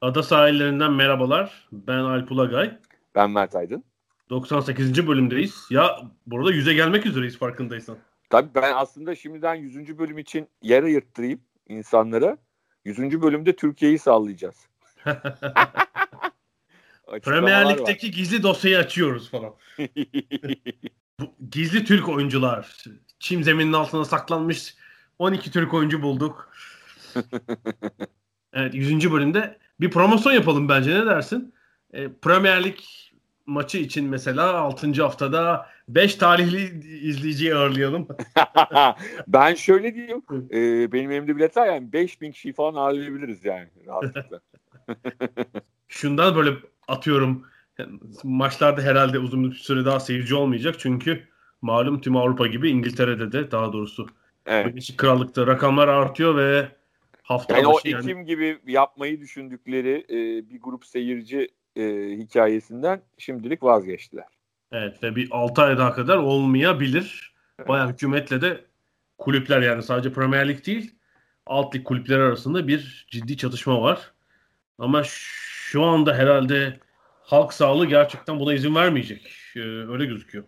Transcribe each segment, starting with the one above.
Ada sahillerinden merhabalar. Ben Alp Ulagay. Ben Mert Aydın. 98. bölümdeyiz. Ya burada yüze gelmek üzereyiz farkındaysan. Tabii ben aslında şimdiden 100. bölüm için yer ayırttırayım insanlara. 100. bölümde Türkiye'yi sallayacağız. Premier Lig'deki var. gizli dosyayı açıyoruz falan. Gizli Türk oyuncular. Çim zeminin altına saklanmış 12 Türk oyuncu bulduk. evet 100. bölümde bir promosyon yapalım bence ne dersin? E, Premier Lig maçı için mesela 6. haftada 5 talihli izleyiciyi ağırlayalım. ben şöyle diyeyim. E, benim elimde bilet var yani 5000 kişiyi falan ağırlayabiliriz yani rahatlıkla. Şundan böyle atıyorum maçlarda herhalde uzun bir süre daha seyirci olmayacak çünkü malum tüm Avrupa gibi İngiltere'de de daha doğrusu evet. Krallık'ta rakamlar artıyor ve hafta yani başı o Ekim yani... gibi yapmayı düşündükleri e, bir grup seyirci e, hikayesinden şimdilik vazgeçtiler. Evet ve bir 6 ay daha kadar olmayabilir. Evet. Bayağı hükümetle de kulüpler yani sadece Premier Lig değil alt lig kulüpleri arasında bir ciddi çatışma var. Ama şu anda herhalde halk sağlığı gerçekten buna izin vermeyecek. Ee, öyle gözüküyor.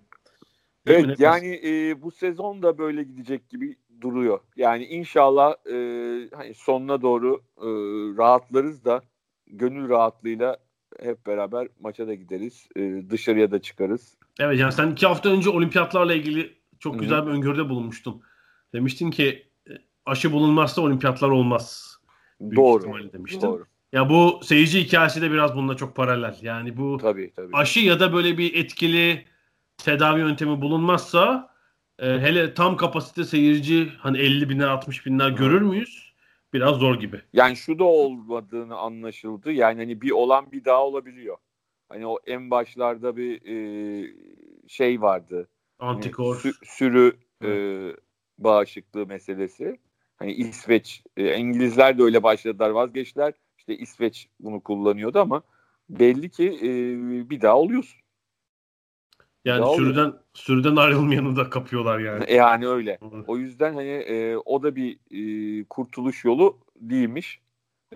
Değil evet yani e, bu sezon da böyle gidecek gibi duruyor. Yani inşallah e, hani sonuna doğru e, rahatlarız da gönül rahatlığıyla hep beraber maça da gideriz. E, dışarıya da çıkarız. Evet yani sen iki hafta önce olimpiyatlarla ilgili çok güzel Hı-hı. bir öngörüde bulunmuştun. Demiştin ki e, aşı bulunmazsa olimpiyatlar olmaz. Büyük doğru. Demiştin. Doğru. Ya bu seyirci hikayesi de biraz bununla çok paralel. Yani bu tabii, tabii. aşı ya da böyle bir etkili tedavi yöntemi bulunmazsa e, hele tam kapasite seyirci hani 50 binler 60 binler görür müyüz? Biraz zor gibi. Yani şu da olmadığını anlaşıldı. Yani hani bir olan bir daha olabiliyor. Hani o en başlarda bir e, şey vardı. Antikor. Hani, sü, sürü e, bağışıklığı meselesi. Hani İsveç, e, İngilizler de öyle başladılar vazgeçtiler. İşte İsveç bunu kullanıyordu ama belli ki e, bir daha oluyorsun. Yani daha sürüden oluyor. sürüden ayrılmayanı da kapıyorlar yani. Yani öyle. O yüzden hani e, o da bir e, kurtuluş yolu değilmiş.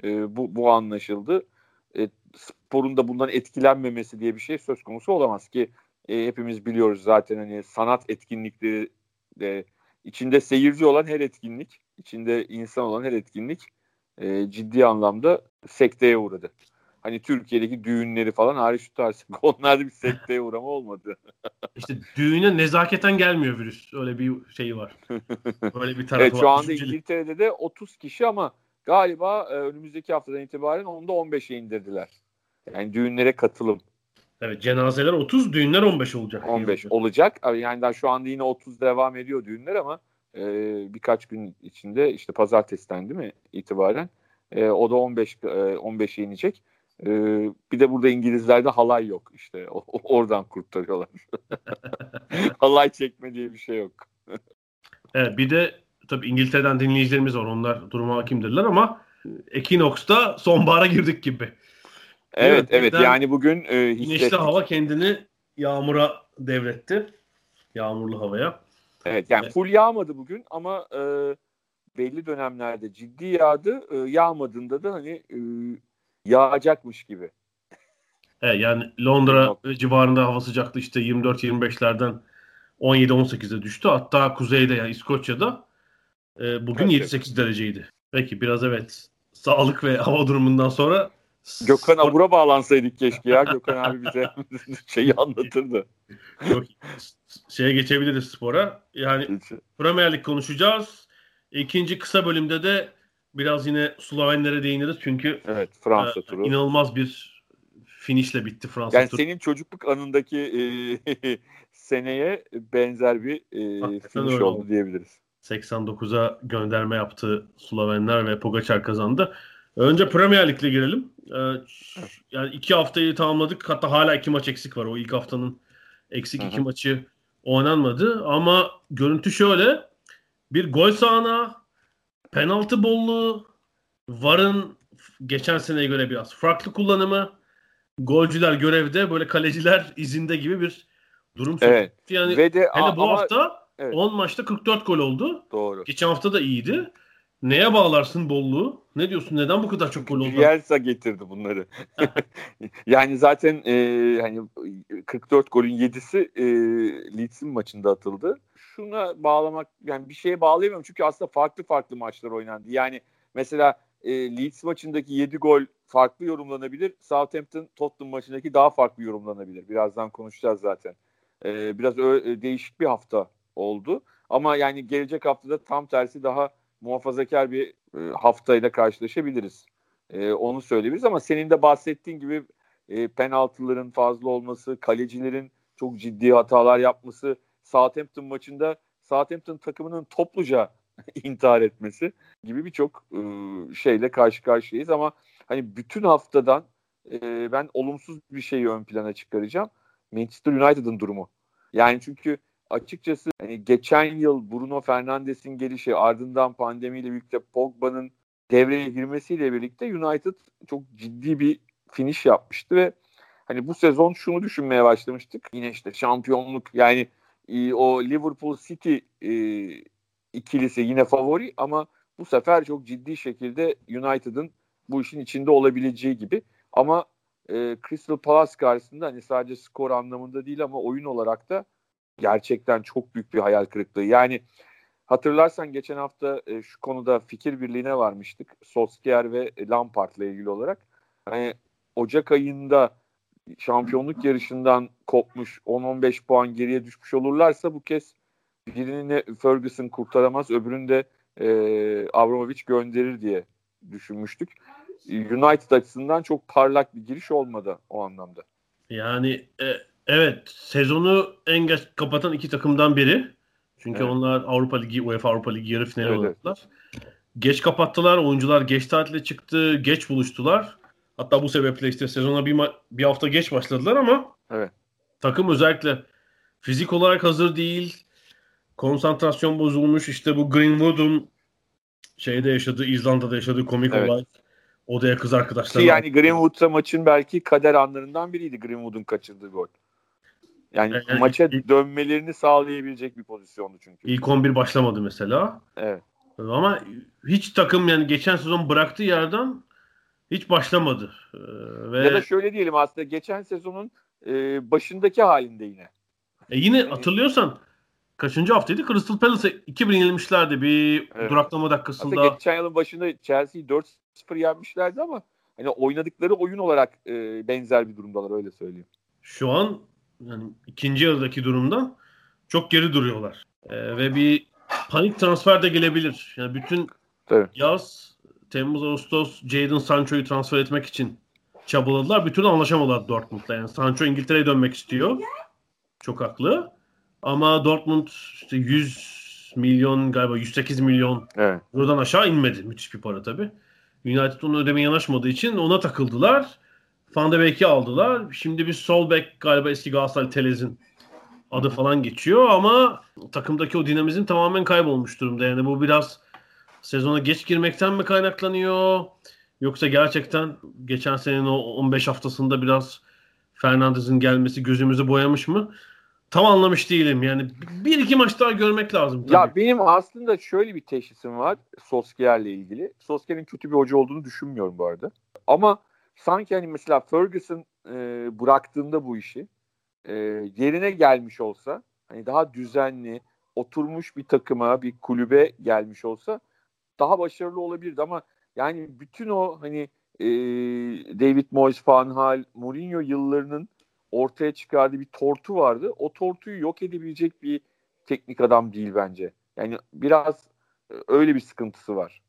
E, bu bu anlaşıldı. E, sporun da bundan etkilenmemesi diye bir şey söz konusu olamaz ki e, hepimiz biliyoruz zaten hani sanat etkinlikleri de içinde seyirci olan her etkinlik, içinde insan olan her etkinlik e, ciddi anlamda sekteye uğradı. Hani Türkiye'deki düğünleri falan hariç tutarsın. Onlarda bir sekteye uğrama olmadı. İşte düğüne nezaketen gelmiyor virüs. Öyle bir şey var. Böyle bir tarafı evet, şu anda İngiltere'de de 30 kişi ama galiba e, önümüzdeki haftadan itibaren onu da 15'e indirdiler. Yani düğünlere katılım. Evet cenazeler 30, düğünler 15 olacak. 15 olacak. Yani daha şu anda yine 30 devam ediyor düğünler ama e, birkaç gün içinde işte pazartesiden değil mi itibaren e, o da 15 e, 15'e inecek. E, bir de burada İngilizlerde halay yok işte o, oradan kurtarıyorlar. halay çekme diye bir şey yok. evet bir de tabii İngiltere'den dinleyicilerimiz var onlar duruma hakimdirler ama Ekinox'ta sonbahara girdik gibi. Evet evet, evet yani bugün e, güneşli hava kendini yağmura devretti. Yağmurlu havaya. Evet yani full yağmadı bugün ama e, belli dönemlerde ciddi yağdı. E, yağmadığında da hani e, yağacakmış gibi. Evet yani Londra civarında hava sıcaklığı işte 24-25'lerden 17-18'e düştü. Hatta kuzeyde yani İskoçya'da e, bugün evet, 7-8 dereceydi. Peki biraz evet sağlık ve hava durumundan sonra Gökhan Abur'a bağlansaydık keşke ya. Gökhan abi bize şeyi anlatırdı. Yok, şeye geçebiliriz spora. Yani Premier Lig konuşacağız. İkinci kısa bölümde de biraz yine Slovenlere değiniriz çünkü evet, Fransa e, turu. inanılmaz bir finişle bitti Fransa Yani senin çocukluk anındaki e, seneye benzer bir e, oldu, oldu diyebiliriz. 89'a gönderme yaptı Slovenler ve Pogacar kazandı. Önce Premier Lig'le girelim. Ee, yani iki haftayı tamamladık. Hatta hala iki maç eksik var. O ilk haftanın eksik Hı-hı. iki maçı oynanmadı. Ama görüntü şöyle. Bir gol sahana, penaltı bolluğu, VAR'ın geçen seneye göre biraz farklı kullanımı, golcüler görevde, böyle kaleciler izinde gibi bir durum evet. Yani Ve de, hele bu ama, hafta evet. 10 maçta 44 gol oldu. Doğru. Geçen hafta da iyiydi. Neye bağlarsın bolluğu? Ne diyorsun? Neden bu kadar çok gol oldu? Bielsa getirdi bunları. yani zaten e, hani 44 golün 7'si e, Leeds'in maçında atıldı. Şuna bağlamak yani bir şeye bağlayamıyorum çünkü aslında farklı farklı maçlar oynandı. Yani mesela e, Leeds maçındaki 7 gol farklı yorumlanabilir. Southampton Tottenham maçındaki daha farklı yorumlanabilir. Birazdan konuşacağız zaten. E, biraz ö- değişik bir hafta oldu. Ama yani gelecek haftada tam tersi daha muhafazakar bir e, haftayla karşılaşabiliriz. E, onu söyleyebiliriz ama senin de bahsettiğin gibi e, penaltıların fazla olması, kalecilerin çok ciddi hatalar yapması, Southampton maçında Southampton takımının topluca intihar etmesi gibi birçok e, şeyle karşı karşıyayız ama hani bütün haftadan e, ben olumsuz bir şeyi ön plana çıkaracağım. Manchester United'ın durumu. Yani çünkü açıkçası hani geçen yıl Bruno Fernandes'in gelişi ardından pandemiyle birlikte Pogba'nın devreye girmesiyle birlikte United çok ciddi bir finish yapmıştı ve hani bu sezon şunu düşünmeye başlamıştık. Yine işte şampiyonluk yani e, o Liverpool City e, ikilisi yine favori ama bu sefer çok ciddi şekilde United'ın bu işin içinde olabileceği gibi. Ama e, Crystal Palace karşısında hani sadece skor anlamında değil ama oyun olarak da gerçekten çok büyük bir hayal kırıklığı. Yani hatırlarsan geçen hafta e, şu konuda fikir birliğine varmıştık. Solskjaer ve Lampard'la ilgili olarak. Hani Ocak ayında şampiyonluk yarışından kopmuş 10-15 puan geriye düşmüş olurlarsa bu kez birini Ferguson kurtaramaz öbürünü de e, Abramovich gönderir diye düşünmüştük. United açısından çok parlak bir giriş olmadı o anlamda. Yani e, Evet, sezonu en geç kapatan iki takımdan biri. Çünkü evet. onlar Avrupa Ligi, UEFA Avrupa Ligi yarı finali evet, oynadılar. Geç kapattılar, oyuncular geç tatile çıktı, geç buluştular. Hatta bu sebeple işte sezona bir, bir hafta geç başladılar ama evet. takım özellikle fizik olarak hazır değil. Konsantrasyon bozulmuş. İşte bu Greenwood'un şeyde yaşadığı, İzlanda'da yaşadığı komik evet. olay. Odaya kız arkadaşlar. Yani Greenwood'sa maçın belki kader anlarından biriydi Greenwood'un kaçırdığı gol. Yani, yani maça ilk, dönmelerini sağlayabilecek bir pozisyondu çünkü. İlk 11 başlamadı mesela. Evet. Ama hiç takım yani geçen sezon bıraktığı yerden hiç başlamadı. Ee, ve... Ya da şöyle diyelim aslında geçen sezonun e, başındaki halinde yine. E yine hatırlıyorsan kaçıncı haftaydı? Crystal Palace'e 2-1 yenilmişlerdi bir evet. duraklama dakikasında. Aslında geçen yılın başında Chelsea'yi 4-0 yenmişlerdi ama hani oynadıkları oyun olarak e, benzer bir durumdalar öyle söyleyeyim. Şu an yani ikinci yarıdaki durumdan çok geri duruyorlar. Ee, ve bir panik transfer de gelebilir. Yani bütün evet. yaz Temmuz Ağustos Jadon Sancho'yu transfer etmek için çabaladılar. Bir türlü anlaşamadılar Dortmund'la. Yani Sancho İngiltere'ye dönmek istiyor. Çok haklı. Ama Dortmund işte 100 milyon galiba 108 milyon evet. buradan aşağı inmedi. Müthiş bir para tabii. United onu ödemeye yanaşmadığı için ona takıldılar. Van de Beek'i aldılar. Şimdi bir sol bek galiba eski Galatasaray Telez'in adı falan geçiyor ama takımdaki o dinamizm tamamen kaybolmuş durumda. Yani bu biraz sezona geç girmekten mi kaynaklanıyor? Yoksa gerçekten geçen senenin o 15 haftasında biraz Fernandez'in gelmesi gözümüzü boyamış mı? Tam anlamış değilim. Yani bir iki maç daha görmek lazım. Tabii. Ya benim aslında şöyle bir teşhisim var Solskjaer'le ilgili. Solskjaer'in kötü bir hoca olduğunu düşünmüyorum bu arada. Ama sanki hani mesela Ferguson e, bıraktığında bu işi e, yerine gelmiş olsa hani daha düzenli oturmuş bir takıma bir kulübe gelmiş olsa daha başarılı olabilirdi ama yani bütün o hani e, David Moyes, Van Hal, Mourinho yıllarının ortaya çıkardığı bir tortu vardı. O tortuyu yok edebilecek bir teknik adam değil bence. Yani biraz e, öyle bir sıkıntısı var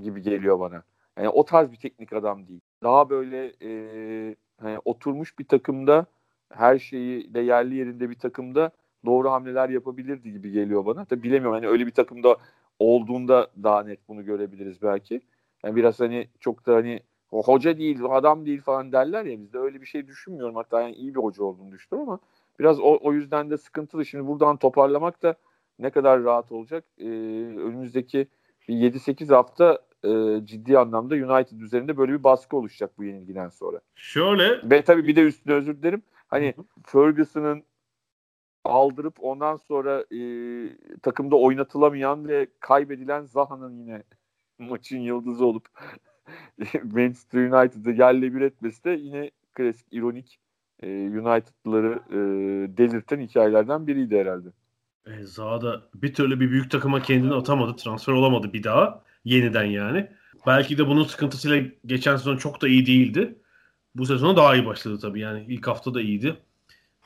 gibi geliyor bana. Yani o tarz bir teknik adam değil. Daha böyle e, hani oturmuş bir takımda her şeyi de yerli yerinde bir takımda doğru hamleler yapabilirdi gibi geliyor bana. Tabii bilemiyorum hani öyle bir takımda olduğunda daha net bunu görebiliriz belki. Yani biraz hani çok da hani o hoca değil, adam değil falan derler ya bizde öyle bir şey düşünmüyorum. Hatta yani iyi bir hoca olduğunu düşünüyorum ama biraz o, o yüzden de sıkıntılı. Şimdi buradan toparlamak da ne kadar rahat olacak? Ee, önümüzdeki 7-8 hafta e, ciddi anlamda United üzerinde böyle bir baskı oluşacak bu yenilgiden sonra. Şöyle. Ve tabii bir de üstüne özür dilerim. Hani Ferguson'ın aldırıp ondan sonra e, takımda oynatılamayan ve kaybedilen Zaha'nın yine maçın yıldızı olup Manchester United'ı yerle bir etmesi de yine klasik ironik e, United'ları e, delirten hikayelerden biriydi herhalde. E, Zaha da bir türlü bir büyük takıma kendini atamadı. Transfer olamadı bir daha. Yeniden yani. Belki de bunun sıkıntısıyla geçen sezon çok da iyi değildi. Bu sezonu daha iyi başladı tabii yani. ilk hafta da iyiydi.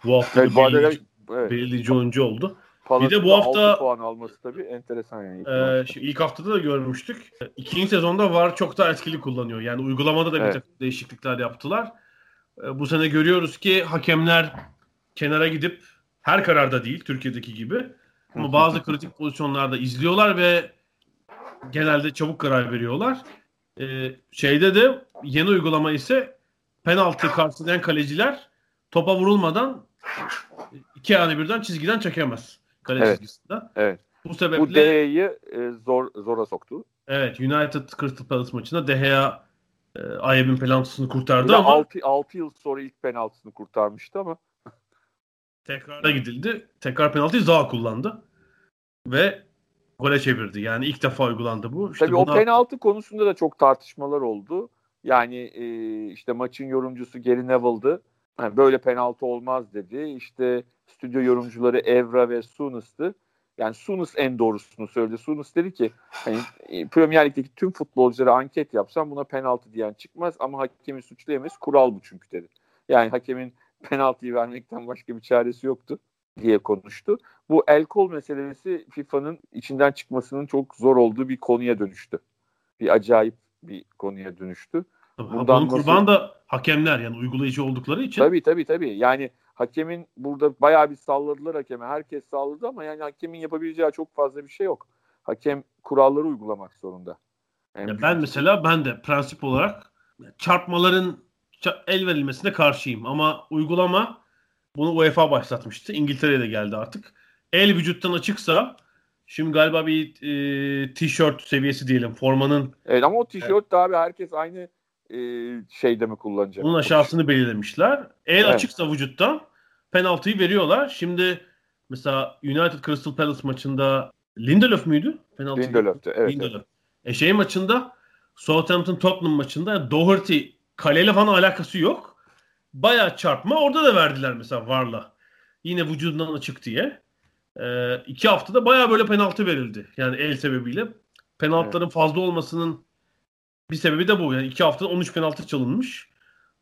Bu hafta evet, da evet. belirleyici oyuncu oldu. Palas'ın bir de bu hafta puan alması tabii enteresan yani. E, şimdi ilk haftada da görmüştük. İkinci sezonda VAR çok daha etkili kullanıyor. Yani uygulamada da evet. bir takım değişiklikler yaptılar. E, bu sene görüyoruz ki hakemler kenara gidip her kararda değil Türkiye'deki gibi ama bazı kritik pozisyonlarda izliyorlar ve genelde çabuk karar veriyorlar. Ee, şeyde de yeni uygulama ise penaltı karşılayan kaleciler topa vurulmadan iki yani birden çizgiden çekemez. Kale evet. çizgisinde. Evet. Bu sebeple bu Deha'yı e, zor zora soktu. Evet, United Crystal Palace maçında De Gea e, Ayeb'in penaltısını kurtardı ama 6, 6 yıl sonra ilk penaltısını kurtarmıştı ama tekrara gidildi. Tekrar penaltıyı Zaha kullandı. Ve gole çevirdi. Yani ilk defa uygulandı bu. İşte Tabii buna... o penaltı konusunda da çok tartışmalar oldu. Yani e, işte maçın yorumcusu Gary Neville'dı. Yani böyle penaltı olmaz dedi. İşte stüdyo yorumcuları Evra ve Sunus'tu. Yani Sunus en doğrusunu söyledi. Sunus dedi ki hani, e, Premier Lig'deki tüm futbolculara anket yapsam buna penaltı diyen çıkmaz ama hakemi suçlayamayız. Kural bu çünkü dedi. Yani hakemin penaltıyı vermekten başka bir çaresi yoktu diye konuştu. Bu el kol meselesi FIFA'nın içinden çıkmasının çok zor olduğu bir konuya dönüştü. Bir acayip bir konuya dönüştü. Bundan Bunun kurban da hakemler yani uygulayıcı oldukları için. Tabii tabii tabii. Yani hakemin burada bayağı bir salladılar hakeme. Herkes salladı ama yani hakemin yapabileceği çok fazla bir şey yok. Hakem kuralları uygulamak zorunda. Yani ya ben mesela ben de prensip olarak çarpmaların el verilmesine karşıyım ama uygulama bunu UEFA başlatmıştı. İngiltere'ye de geldi artık. El vücuttan açıksa şimdi galiba bir e, tişört seviyesi diyelim formanın. Evet ama o tişört de abi herkes aynı e, şeyde mi kullanacak? Bunun aşağısını belirlemişler. El evet. açıksa vücuttan penaltıyı veriyorlar. Şimdi mesela United Crystal Palace maçında Lindelöf müydü? Penaltı Lindelöf'tü evet. Lindelöf. Evet. E şey maçında Southampton Tottenham maçında Doherty kaleyle falan alakası yok. Baya çarpma. Orada da verdiler mesela Varla. Yine vücudundan açık diye. Ee, iki haftada baya böyle penaltı verildi. Yani el sebebiyle. Penaltıların evet. fazla olmasının bir sebebi de bu. Yani iki haftada 13 penaltı çalınmış.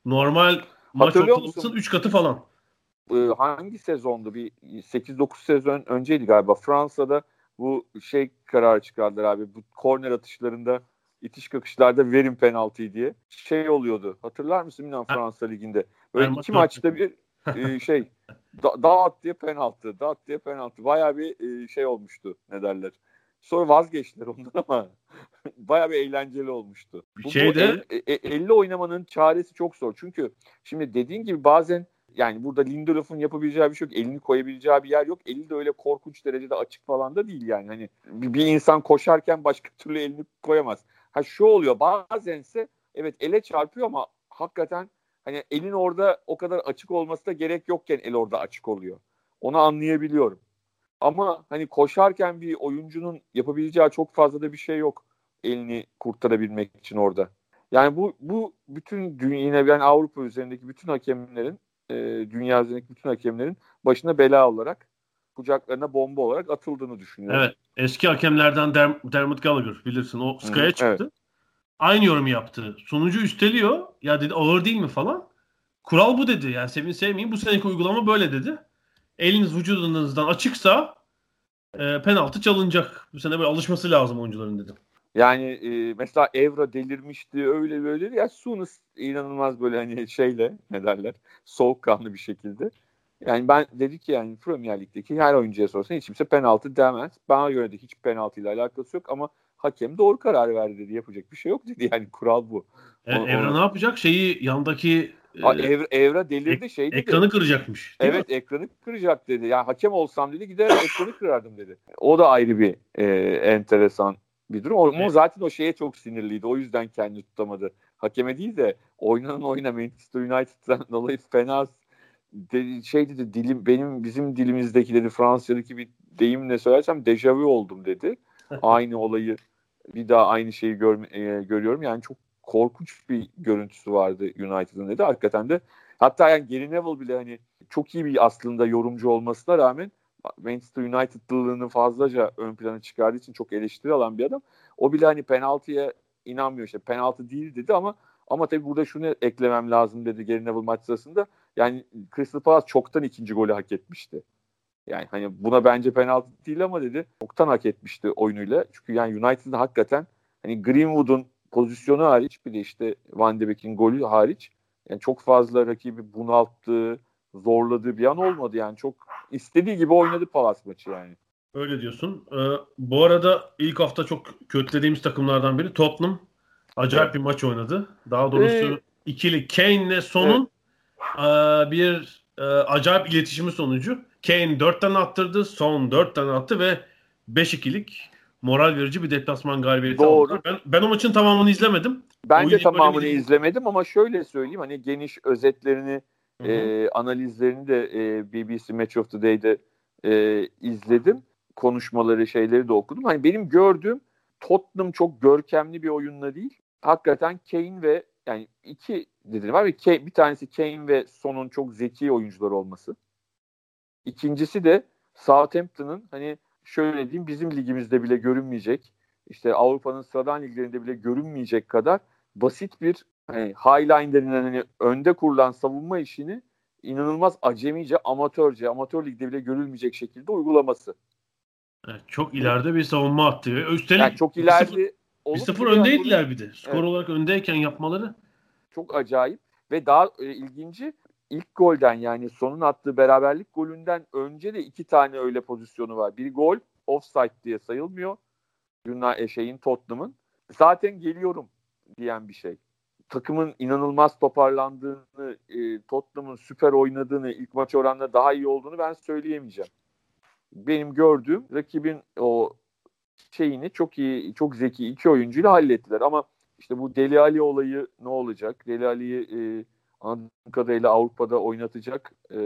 Normal maç ortalamasının 3 katı falan. Ee, hangi sezondu? Bir 8-9 sezon önceydi galiba. Fransa'da bu şey kararı çıkardılar abi. Bu korner atışlarında itiş kakışlarda verin penaltıyı diye şey oluyordu. Hatırlar mısın bilmiyorum Fransa liginde. Böyle iki maçta bir e, şey da, dağıt diye penaltı, dağıt diye penaltı. Bayağı bir e, şey olmuştu ne derler. Sonra vazgeçtiler ondan ama bayağı bir eğlenceli olmuştu. Bu, şeyde bu el, e, elle oynamanın çaresi çok zor. Çünkü şimdi dediğin gibi bazen yani burada Lindelof'un yapabileceği bir şey yok. Elini koyabileceği bir yer yok. Eli de öyle korkunç derecede açık falan da değil yani. Hani bir insan koşarken başka türlü elini koyamaz. Ha şu oluyor bazense evet ele çarpıyor ama hakikaten hani elin orada o kadar açık olması da gerek yokken el orada açık oluyor. Onu anlayabiliyorum. Ama hani koşarken bir oyuncunun yapabileceği çok fazla da bir şey yok elini kurtarabilmek için orada. Yani bu bu bütün dünya yine yani Avrupa üzerindeki bütün hakemlerin e, dünya üzerindeki bütün hakemlerin başına bela olarak kucaklarına bomba olarak atıldığını düşünüyorum. Evet. Eski hakemlerden Der- Dermot Gallagher bilirsin. O Sky'a çıktı. Evet. Aynı yorum yaptı. Sonucu üsteliyor. Ya dedi ağır değil mi falan. Kural bu dedi. Yani sevin sevmeyin. Bu seneki uygulama böyle dedi. Eliniz vücudunuzdan açıksa e, penaltı çalınacak. Bu sene böyle alışması lazım oyuncuların dedim. Yani e, mesela Evra delirmişti öyle böyle. Ya Sunis inanılmaz böyle hani şeyle ne derler soğukkanlı bir şekilde. Yani ben dedi ki yani Premier Lig'deki her oyuncuya sorsan hiç kimse penaltı demez. Bana göre de hiç penaltı ile alakası yok ama hakem doğru karar verdi dedi. Yapacak bir şey yok dedi. Yani kural bu. E, o, Evra ne yapacak? Şeyi yandaki e, Evra, Evra delirdi ek, şey dedi. Ekranı kıracakmış. Evet mi? ekranı kıracak dedi. Yani hakem olsam dedi gider ekranı kırardım dedi. O da ayrı bir e, enteresan bir durum. O, evet. zaten o şeye çok sinirliydi. O yüzden kendini tutamadı. Hakeme değil de oynanan oyna Manchester United'dan dolayı fena de, şey dedi dilim benim bizim dilimizdeki dedi Fransa'daki bir deyimle söylersem dejavu oldum dedi. aynı olayı bir daha aynı şeyi görme, e, görüyorum. Yani çok korkunç bir görüntüsü vardı United'ın dedi. Hakikaten de hatta yani Gary Neville bile hani çok iyi bir aslında yorumcu olmasına rağmen Manchester United'lılığını fazlaca ön plana çıkardığı için çok eleştiri alan bir adam. O bile hani penaltıya inanmıyor işte penaltı değil dedi ama ama tabii burada şunu eklemem lazım dedi Gary Neville maç sırasında. Yani Crystal Palace çoktan ikinci golü hak etmişti. Yani hani buna bence penaltı değil ama dedi çoktan hak etmişti oyunuyla. Çünkü yani United'ın hakikaten hani Greenwood'un pozisyonu hariç bir de işte Van de Beek'in golü hariç yani çok fazla rakibi bunalttığı, zorladığı bir an olmadı yani. Çok istediği gibi oynadı Palace maçı yani. Öyle diyorsun. Ee, bu arada ilk hafta çok kötülediğimiz takımlardan biri Tottenham. Acayip evet. bir maç oynadı. Daha doğrusu ee, ikili Kane'le Son'un evet. e, bir e, acayip iletişimi sonucu Kane 4 tane attırdı, Son 4 tane attı ve 5-2'lik moral verici bir deplasman galibiyeti Doğru. aldılar. Ben, ben o maçın tamamını izlemedim. Ben de tamamını izlemedim ama şöyle söyleyeyim hani geniş özetlerini e, analizlerini de e, BBC Match of the Day'de e, izledim. Konuşmaları şeyleri de okudum. Hani benim gördüğüm Tottenham çok görkemli bir oyunla değil. Hakikaten Kane ve yani iki dedim var ve Kane, bir tanesi Kane ve Son'un çok zeki oyuncular olması. İkincisi de Southampton'ın hani şöyle diyeyim bizim ligimizde bile görünmeyecek işte Avrupa'nın sıradan liglerinde bile görünmeyecek kadar basit bir hani highline denilen hani önde kurulan savunma işini inanılmaz acemice, amatörce, amatör ligde bile görülmeyecek şekilde uygulaması. Evet, çok ileride bir savunma attı. Üstelik yani çok ileride bir sıfır öndeydiler bir de. Skor evet. olarak öndeyken yapmaları. Çok acayip ve daha e, ilginci ilk golden yani sonun attığı beraberlik golünden önce de iki tane öyle pozisyonu var. Bir gol offside diye sayılmıyor. Yunan şeyin Tottenham'ın. Zaten geliyorum diyen bir şey takımın inanılmaz toparlandığını, e, Tottenham'ın süper oynadığını, ilk maç oranla daha iyi olduğunu ben söyleyemeyeceğim. Benim gördüğüm rakibin o şeyini çok iyi, çok zeki iki oyuncuyla hallettiler. Ama işte bu Deli Ali olayı ne olacak? Deli Ali'yi e, anladığım kadarıyla Avrupa'da oynatacak e,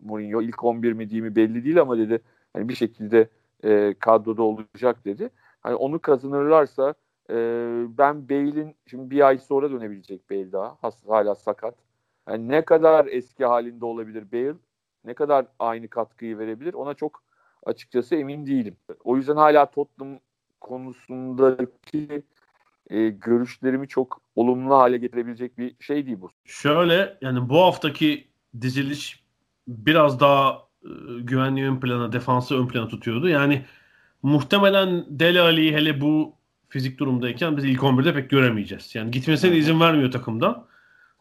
Mourinho. İlk 11 mi değil mi belli değil ama dedi hani bir şekilde e, kadroda olacak dedi. Hani onu kazanırlarsa e, ben Bale'in şimdi bir ay sonra dönebilecek Bale daha. Hala sakat. Yani ne kadar eski halinde olabilir Bale? Ne kadar aynı katkıyı verebilir? Ona çok açıkçası emin değilim. O yüzden hala Tottenham konusundaki e, görüşlerimi çok olumlu hale getirebilecek bir şey değil bu. Şöyle yani bu haftaki diziliş biraz daha e, güvenli ön plana, defansı ön plana tutuyordu. Yani muhtemelen Dele Ali'yi hele bu fizik durumdayken biz ilk 11'de pek göremeyeceğiz. Yani gitmesine izin vermiyor takımda.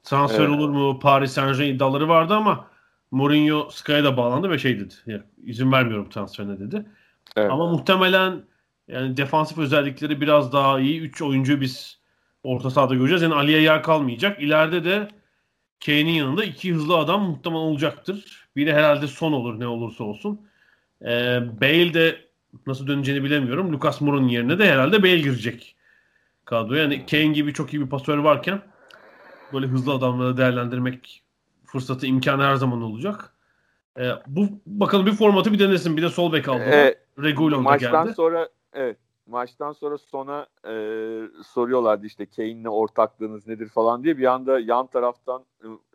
Transfer evet. olur mu? Paris Saint-Germain iddiaları vardı ama Mourinho Sky'a da bağlandı ve şey dedi. Yani izin vermiyorum transferine dedi. Evet. Ama muhtemelen yani defansif özellikleri biraz daha iyi. 3 oyuncu biz orta sahada göreceğiz. Yani Ali'ye yer kalmayacak. İleride de Kane'in yanında iki hızlı adam muhtemelen olacaktır. Biri herhalde son olur ne olursa olsun. Ee, Bale de nasıl döneceğini bilemiyorum. Lucas Moura'nın yerine de herhalde Bale girecek kadroya. Yani Kane gibi çok iyi bir pasör varken böyle hızlı adamları değerlendirmek fırsatı imkanı her zaman olacak. Ee, bu bakalım bir formatı bir denesin. Bir de sol bek aldı. Ee, Regulon da geldi. sonra evet maçtan sonra sona e, soruyorlardı işte Kane'le ortaklığınız nedir falan diye. Bir anda yan taraftan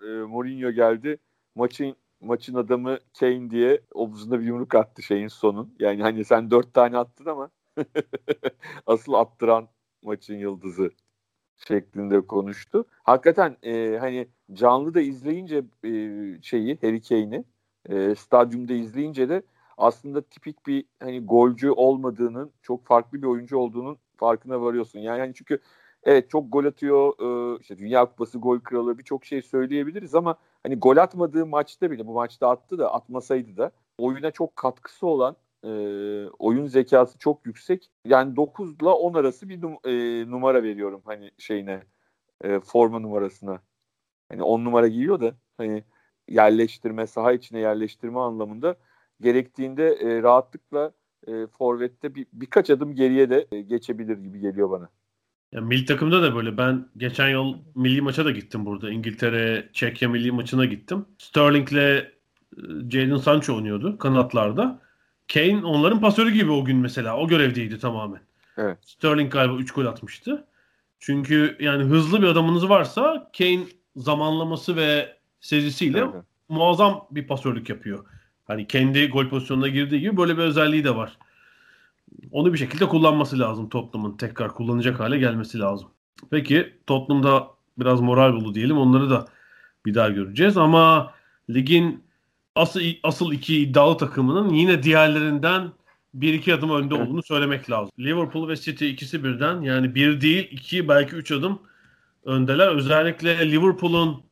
e, Mourinho geldi. Maçın maçın adamı Kane diye omzuna bir yumruk attı şeyin sonun. Yani hani sen dört tane attın ama asıl attıran maçın yıldızı şeklinde konuştu. Hakikaten e, hani canlı da izleyince e, şeyi Harry Kane'i e, stadyumda izleyince de aslında tipik bir hani golcü olmadığının çok farklı bir oyuncu olduğunun farkına varıyorsun. Yani hani çünkü evet çok gol atıyor. E, işte Dünya Kupası gol kralı birçok şey söyleyebiliriz ama hani gol atmadığı maçta bile bu maçta attı da atmasaydı da oyuna çok katkısı olan e, oyun zekası çok yüksek. Yani 9 ile 10 arası bir num- e, numara veriyorum hani şeyine e, forma numarasına. Hani 10 numara giyiyor da hani yerleştirme, saha içine yerleştirme anlamında gerektiğinde e, rahatlıkla e, forvette bir, birkaç adım geriye de e, geçebilir gibi geliyor bana. Ya milli takımda da böyle. Ben geçen yıl milli maça da gittim burada. İngiltere, Çekya milli maçına gittim. Sterling'le e, Jadon Sancho oynuyordu kanatlarda. Kane onların pasörü gibi o gün mesela. O görevdeydi tamamen. Evet. Sterling galiba 3 gol atmıştı. Çünkü yani hızlı bir adamınız varsa Kane zamanlaması ve sezisiyle Evet. muazzam bir pasörlük yapıyor. Hani kendi gol pozisyonuna girdiği gibi böyle bir özelliği de var. Onu bir şekilde kullanması lazım Tottenham'ın. Tekrar kullanacak hale gelmesi lazım. Peki Tottenham'da biraz moral buldu diyelim. Onları da bir daha göreceğiz. Ama ligin asıl, asıl iki iddialı takımının yine diğerlerinden bir iki adım önde olduğunu söylemek lazım. Liverpool ve City ikisi birden yani bir değil iki belki üç adım öndeler. Özellikle Liverpool'un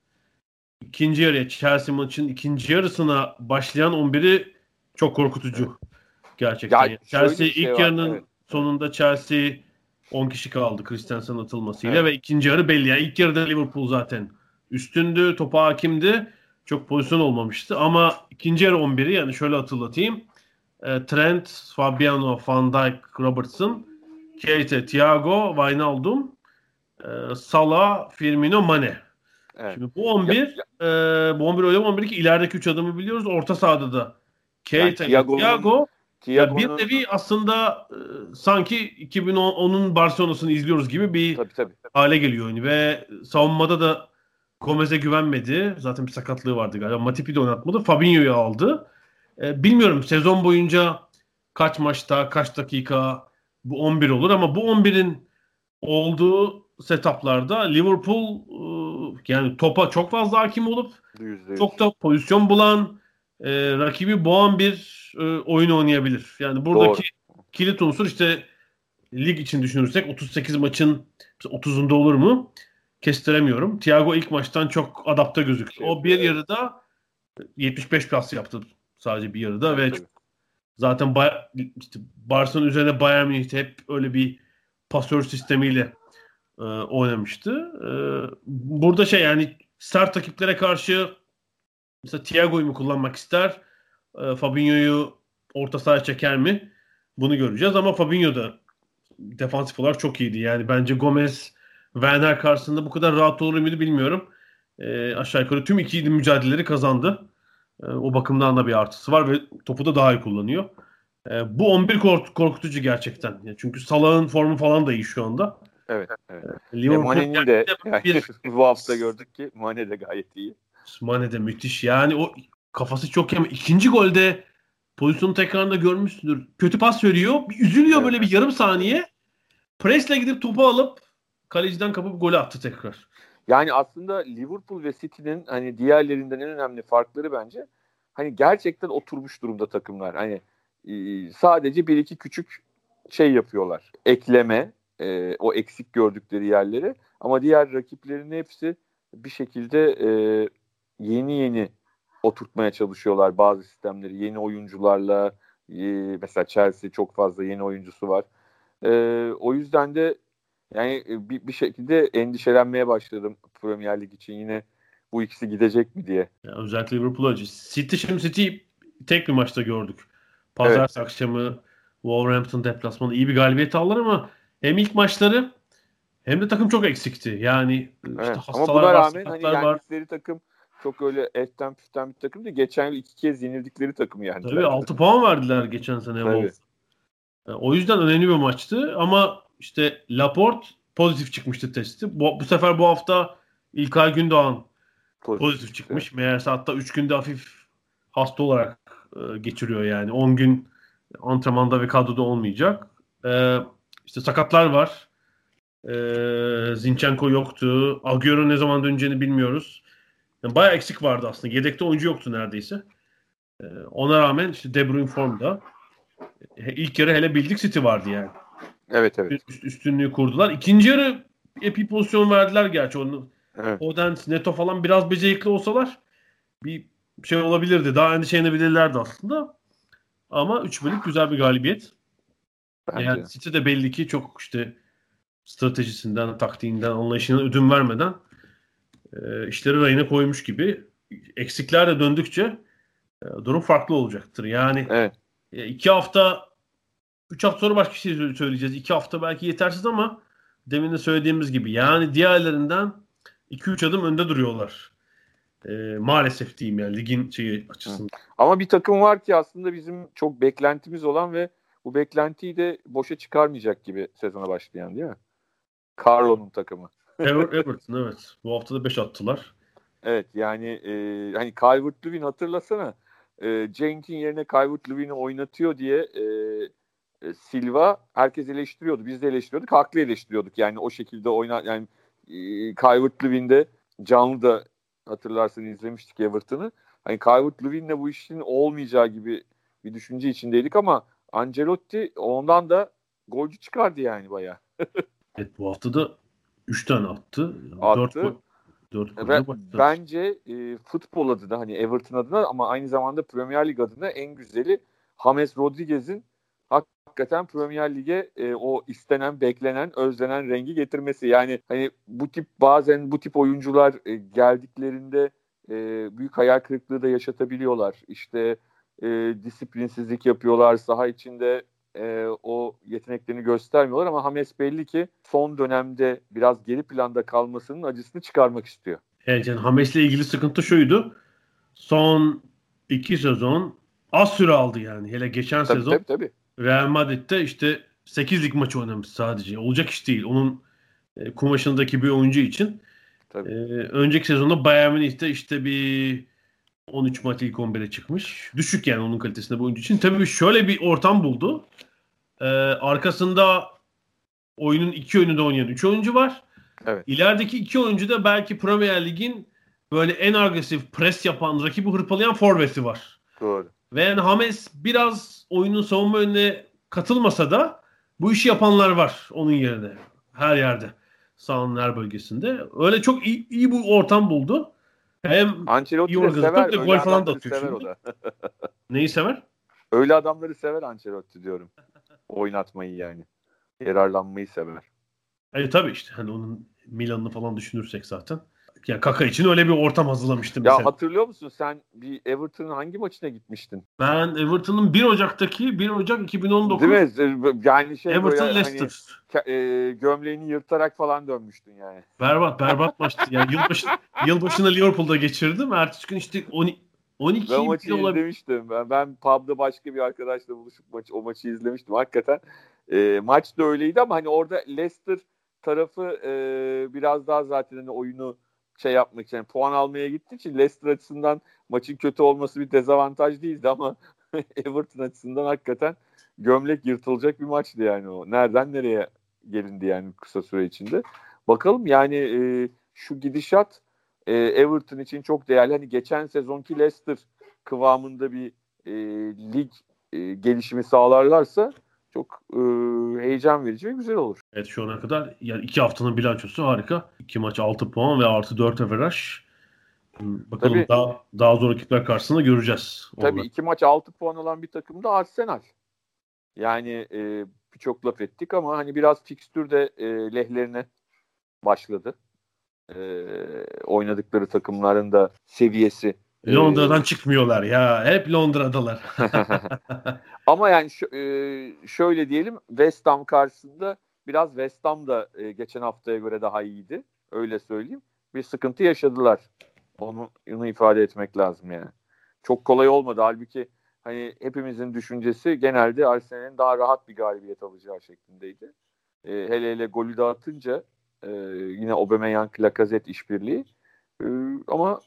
ikinci yarıya Chelsea maçın ikinci yarısına başlayan 11'i çok korkutucu. Gerçekten. Ya Chelsea şey ilk var, yarının evet. sonunda Chelsea 10 kişi kaldı Christensen'ın atılmasıyla Evet. ve ikinci yarı belli. Yani ilk yarıda Liverpool zaten üstündü, topa hakimdi. Çok pozisyon olmamıştı ama ikinci yarı 11'i yani şöyle hatırlatayım. E, Trent, Fabiano, Van Dijk, Robertson, Keita, Thiago, Wijnaldum, e, Salah, Firmino, Mane. Evet. Şimdi bu 11 e, bu 11 öyle bir 11 ki ilerideki 3 adamı biliyoruz. Orta sahada da Keita, Yani Thiago ya bir nevi aslında e, sanki 2010'un Barcelona'sını izliyoruz gibi bir tabii tabii. hale geliyor oyunu ve savunmada da Gomez'e güvenmedi. Zaten bir sakatlığı vardı galiba. Matip'i de oynatmadı. Fabinho'yu aldı. E, bilmiyorum sezon boyunca kaç maçta, kaç dakika bu 11 olur ama bu 11'in olduğu setuplarda Liverpool e, yani topa çok fazla hakim olup Yüzde yüz. çok da pozisyon bulan e, rakibi boğan bir e, oyun oynayabilir. Yani buradaki kilit unsur işte lig için düşünürsek 38 maçın 30'unda olur mu? Kestiremiyorum. Thiago ilk maçtan çok adapte gözüktü. O bir yarıda 75 pas yaptı sadece bir yarıda ve Tabii. zaten Bay- işte Barcelona üzerine Bayern Münih hep öyle bir pasör sistemiyle e, oynamıştı. E, burada şey yani sert rakiplere karşı mesela Thiago'yu mu kullanmak ister? E, Fabinho'yu orta sahaya çeker mi? Bunu göreceğiz ama Fabinho da defansif olarak çok iyiydi. Yani bence Gomez Werner karşısında bu kadar rahat olur muydu bilmiyorum. E, aşağı yukarı tüm iki mücadeleleri kazandı. E, o bakımdan da bir artısı var ve topu da daha iyi kullanıyor. E, bu 11 kork- korkutucu gerçekten. Ya çünkü Salah'ın formu falan da iyi şu anda. Evet. evet. E, Liverpool Mane'nin de yani bir bu hafta gördük ki Mane de gayet iyi. Mane de müthiş. Yani o kafası çok iyi ama ikinci golde pozisyonu tekrarında görmüşsündür. Kötü pas veriyor. Bir üzülüyor Evet. böyle bir yarım saniye. Presle gidip topu alıp kaleciden kapıp golü attı tekrar. Yani aslında Liverpool ve City'nin hani diğerlerinden en önemli farkları bence hani gerçekten oturmuş durumda takımlar. Hani sadece bir iki küçük şey yapıyorlar. Ekleme e, o eksik gördükleri yerleri ama diğer rakiplerin hepsi bir şekilde e, yeni yeni oturtmaya çalışıyorlar bazı sistemleri. Yeni oyuncularla e, mesela Chelsea çok fazla yeni oyuncusu var. E, o yüzden de yani e, bir, bir şekilde endişelenmeye başladım Premier Lig için. Yine bu ikisi gidecek mi diye. Yani özellikle Liverpool acı. City şimdi City tek bir maçta gördük. Pazartesi akşamı Wolverhampton deplasmanı iyi bir galibiyet aldılar ama hem ilk maçları hem de takım çok eksikti. Yani işte Evet. Ama hastalar buna var, rağmen hani var. yendikleri takım çok öyle eften püften bir takım değil. Geçen yıl iki kez yenildikleri takım yani. Tabii 6 puan verdiler geçen sene Tabii. O yüzden önemli bir maçtı ama işte Laporte pozitif çıkmıştı testi. Bu, bu sefer bu hafta İlkay Gündoğan pozitif çıkmış. Meğerse hatta 3 günde hafif hasta olarak e, geçiriyor yani. 10 gün antrenmanda ve kadroda olmayacak. E, işte sakatlar var. E, Zinchenko yoktu. Agüero ne zaman döneceğini bilmiyoruz. Yani bayağı eksik vardı aslında. Yedekte oyuncu yoktu neredeyse. E, ona rağmen işte De Bruyne formda. E, ilk yarı hele bildik City vardı yani. Evet evet. Üst, üstünlüğü kurdular. İkinci yarı epey pozisyon verdiler gerçi. Onu, evet. Oden, Neto falan biraz becerikli olsalar bir şey olabilirdi. Daha endişelenebilirlerdi aslında. Ama 3 bölük güzel bir galibiyet. Bence. Yani City de belli ki çok işte stratejisinden, taktiğinden, anlayışından ödün vermeden e, işleri rayına koymuş gibi. Eksikler de döndükçe e, durum farklı olacaktır. Yani Evet. e, iki hafta üç hafta sonra başka şey söyleyeceğiz. İki hafta belki yetersiz ama demin de söylediğimiz gibi yani diğerlerinden 2-3 adım önde duruyorlar. E, maalesef diyeyim yani ligin şeyi açısından. Ama bir takım var ki aslında bizim çok beklentimiz olan ve bu beklentiyi de boşa çıkarmayacak gibi sezona başlayan değil mi? Carlo'nun takımı. Ever, Everton evet. Bu hafta da 5 attılar. Evet yani e, hani Calvert-Lewin hatırlasana e, Cenk'in yerine Calvert-Lewin'i oynatıyor diye e, e, Silva herkes eleştiriyordu. Biz de eleştiriyorduk. Haklı eleştiriyorduk. Yani o şekilde oynar yani e, Calvert-Lewin'de canlı da hatırlarsan izlemiştik Everton'ı. Hani Calvert-Lewin'le bu işin olmayacağı gibi bir düşünce içindeydik ama Ancelotti ondan da golcü çıkardı yani bayağı. Evet bu hafta da 3 tane attı. Attı. 4 gol. 4 Ben, golle başladı. bence e, futbol adına hani Everton adına ama aynı zamanda Premier Lig adına en güzeli James Rodriguez'in hakikaten Premier Lig'e e, o istenen, beklenen, özlenen rengi getirmesi. Yani hani bu tip bazen bu tip oyuncular e, geldiklerinde e, büyük hayal kırıklığı da yaşatabiliyorlar. İşte e, disiplinsizlik yapıyorlar. Saha içinde e, o yeteneklerini göstermiyorlar ama James belli ki son dönemde biraz geri planda kalmasının acısını çıkarmak istiyor. Evet yani Hames'le ilgili sıkıntı şuydu. Son 2 sezon az süre aldı yani. Hele geçen Tabii sezon tabii tabii. Real Madrid'de işte 8 lig maçı oynamış sadece. Olacak iş değil. Onun e, kumaşındaki bir oyuncu için. Tabii. E, önceki sezonda Bayern Münih'te işte bir 13 maç ilk 11'e çıkmış. Düşük yani onun kalitesinde bu oyuncu için. Tabii şöyle bir ortam buldu. E, arkasında oyunun iki yönünde oynayan 3 oyuncu var. Evet. İlerideki iki oyuncu da belki Premier Lig'in böyle en agresif pres yapan, rakibi hırpalayan forveti var. Doğru. Ve yani James biraz oyunun savunma önüne katılmasa da bu işi yapanlar var onun yerine. Her yerde. Sahanın her bölgesinde. Öyle çok iyi, iyi bu ortam buldu. Hem Ancelotti İyi de gol falan da atıyor sever o da. neyi sever? Öyle adamları sever Ancelotti diyorum. Oynatmayı yani. Yararlanmayı sever. E tabii işte hani onun Milan'ını falan düşünürsek zaten. Yani Kaka için öyle bir ortam hazırlamıştım Ya mesela. hatırlıyor musun sen bir Everton'ın hangi maçına gitmiştin? Ben Everton'ın 1 Ocak'taki 1 Ocak 2019 Değil mi? Yani şey Everton böyle Leicester. hani e, gömleğini yırtarak falan dönmüştün yani. Berbat berbat maçtı. Yani yılbaşı, yılbaşını Liverpool'da geçirdim. Ertesi gün işte 12 12 Ben maçı olabilir. izlemiştim. Ben, ben pub'da başka bir arkadaşla buluşup maçı, o maçı izlemiştim. Hakikaten e, maç da öyleydi ama hani orada Leicester tarafı e, biraz daha zaten hani oyunu şey yapmak için yani puan almaya gittiği için Leicester açısından maçın kötü olması bir dezavantaj değildi ama Everton açısından hakikaten gömlek yırtılacak bir maçtı yani o. Nereden nereye gelindi yani kısa süre içinde. Bakalım yani e, şu gidişat e, Everton için çok değerli. Hani geçen sezonki Leicester kıvamında bir e, lig e, gelişimi sağlarlarsa çok e, heyecan verici ve güzel olur. Evet şu ana kadar yani iki haftanın bilançosu harika. İki maç 6 puan ve artı 4 averaj. Bakalım Tabii. daha daha zor rakipler karşısında göreceğiz. Tabii onları. iki maç 6 puan olan bir takım da Arsenal. Yani e, birçok laf ettik ama hani biraz fikstür de e, lehlerine başladı. E, oynadıkları takımların da seviyesi. E, Londra'dan çıkmıyorlar ya. Hep Londra'dalar. Ama yani şö- e, şöyle diyelim West Ham karşısında biraz West Ham da e, geçen haftaya göre daha iyiydi. Öyle söyleyeyim. Bir sıkıntı yaşadılar. Onu, onu ifade etmek lazım yani. Çok kolay olmadı. Halbuki hani hepimizin düşüncesi genelde Arsenal'in daha rahat bir galibiyet alacağı şeklindeydi. E, hele hele golü de atınca e, yine Aubameyang Lacazette işbirliği. E, ama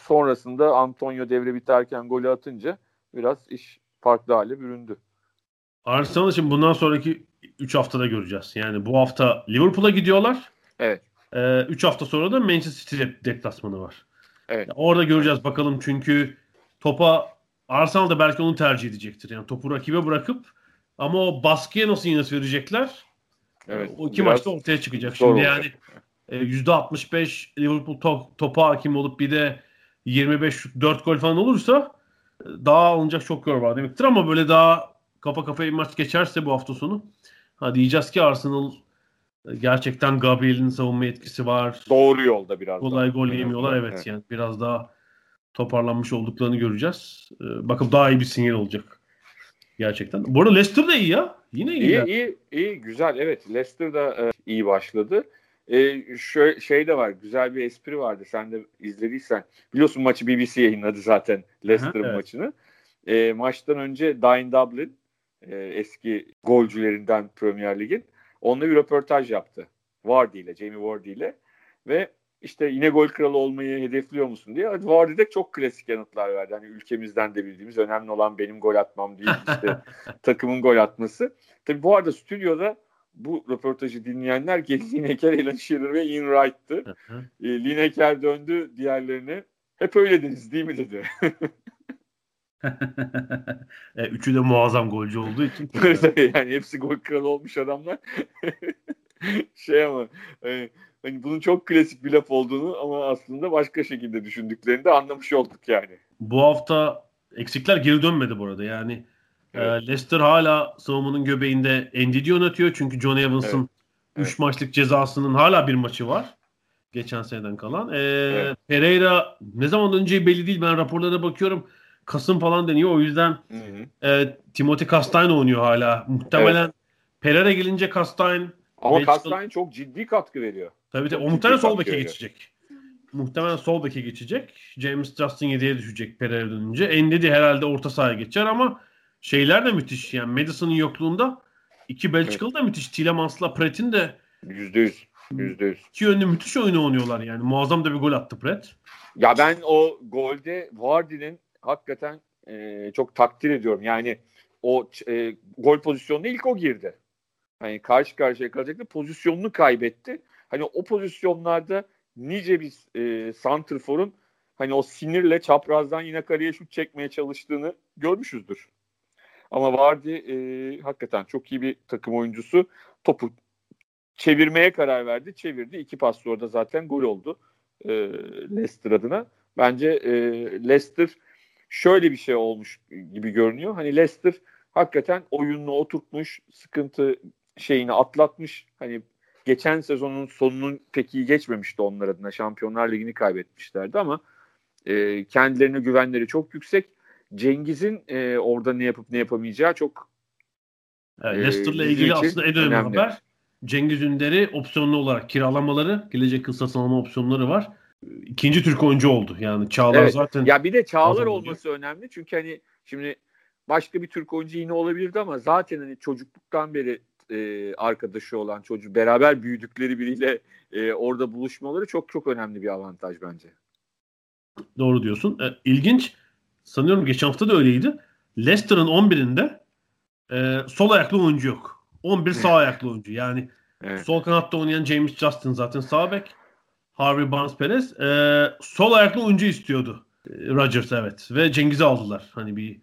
sonrasında Antonio devre biterken golü atınca biraz iş farklı hale büründü. Arsenal için bundan sonraki 3 haftada göreceğiz. Yani bu hafta Liverpool'a gidiyorlar. Evet. 3 hafta sonra da Manchester City deplasmanı var. Evet. Ya Orada göreceğiz bakalım çünkü topa Arsenal da belki onu tercih edecektir. Yani topu rakibe bırakıp Ama o baskıya nasıl yine verecekler? Evet, o iki maçta ortaya çıkacak. Şimdi olacak. yani e, %65 Liverpool top, topa hakim olup bir de 25 4 gol falan olursa e, daha alınacak çok gol var demektir ama böyle daha kafa kafaya bir maç geçerse bu hafta sonu ha diyeceğiz ki Arsenal e, gerçekten Gabriel'in savunma etkisi var. Doğru yolda biraz Kolay daha. gol yemiyorlar evet, evet yani biraz daha toparlanmış olduklarını göreceğiz. Bakın daha iyi bir sinyal olacak. Gerçekten. Bu arada Leicester de iyi ya. Yine iyi. İyi, ya. iyi, iyi, güzel. Evet, Leicester da e, iyi başladı. E, şu şey de var, güzel bir espri vardı. Sen de izlediysen. Biliyorsun maçı BBC yayınladı zaten Leicester'ın evet. maçını. E, maçtan önce Dine Dublin, e, eski golcülerinden Premier Lig'in, onunla bir röportaj yaptı. Vardy ile, Jamie Vardy ile. Ve işte yine gol kralı olmayı hedefliyor musun diye. Vardy de çok klasik yanıtlar verdi. Hani ülkemizden de bildiğimiz önemli olan benim gol atmam değil işte takımın gol atması. Tabii bu arada stüdyoda bu röportajı dinleyenler Lineker, Alan Shearer ve Ian Wright'tı. e, Lineker döndü diğerlerine. Hep öyle deriz değil mi dedi. e, üçü de muazzam golcü olduğu için. yani hepsi gol kralı olmuş adamlar. şey ama hani, hani bunun çok klasik bir laf olduğunu ama aslında başka şekilde düşündüklerini de anlamış olduk yani. Bu hafta eksikler geri dönmedi bu arada. Yani e, evet. Leicester hala savunmanın göbeğinde Ndidi yönetiyor. Çünkü John Evans'ın 3 evet. evet. maçlık cezasının hala bir maçı var. Geçen seneden kalan. Ee, evet. Pereira ne zaman önce belli değil. Ben raporlara bakıyorum. Kasım falan deniyor. O yüzden hı hı. E, Timothy Castain oynuyor hala. Muhtemelen evet. Pereira gelince Castain ama Castain çok ciddi katkı veriyor. Tabii tabii. O muhtemelen sol beke geçecek. Muhtemelen sol beke geçecek. James Justin 7'ye düşecek Pereira dönünce. Endedi herhalde orta sahaya geçer ama şeyler de müthiş. Yani Madison'ın yokluğunda iki Belçikalı evet. da müthiş. Tielemans'la Pratt'in de %100. %100. İki yönlü müthiş oyunu oynuyorlar yani. Muazzam da bir gol attı Pratt. Ya ben o golde Vardy'nin hakikaten e, çok takdir ediyorum. Yani o e, gol pozisyonuna ilk o girdi hani karşı karşıya kalacaktı. Pozisyonunu kaybetti. Hani o pozisyonlarda nice bir e, santrforun hani o sinirle çaprazdan yine kaleye şut çekmeye çalıştığını görmüşüzdür. Ama Vardy e, hakikaten çok iyi bir takım oyuncusu. Topu çevirmeye karar verdi. Çevirdi. İki pas sonra da zaten gol oldu e, Leicester adına. Bence e, Leicester şöyle bir şey olmuş gibi görünüyor. Hani Leicester hakikaten oyununu oturtmuş, sıkıntı şeyini atlatmış. Hani geçen sezonun sonunun pek iyi geçmemişti onlar adına. Şampiyonlar Ligi'ni kaybetmişlerdi ama e, kendilerine güvenleri çok yüksek. Cengiz'in e, orada ne yapıp ne yapamayacağı çok evet, Leicester'la ilgili aslında en önemli haber Cengiz Ünder'i opsiyonlu olarak kiralamaları, gelecek satın alma opsiyonları var. İkinci Türk oyuncu oldu. Yani Çağlar evet. zaten Ya bir de Çağlar olması olunca. önemli. Çünkü hani şimdi başka bir Türk oyuncu yine olabilirdi ama zaten hani çocukluktan beri e, arkadaşı olan çocuğu beraber büyüdükleri biriyle e, orada buluşmaları çok çok önemli bir avantaj bence. Doğru diyorsun. E, ilginç. Sanıyorum geçen hafta da öyleydi. Leicester'ın 11'inde e, sol ayaklı oyuncu yok. 11 sağ ayaklı oyuncu. Yani evet. sol kanatta oynayan James Justin zaten sağ bek. Harvey Barnes Perez. E, sol ayaklı oyuncu istiyordu. E, Rodgers evet. Ve Cengiz'i aldılar. Hani bir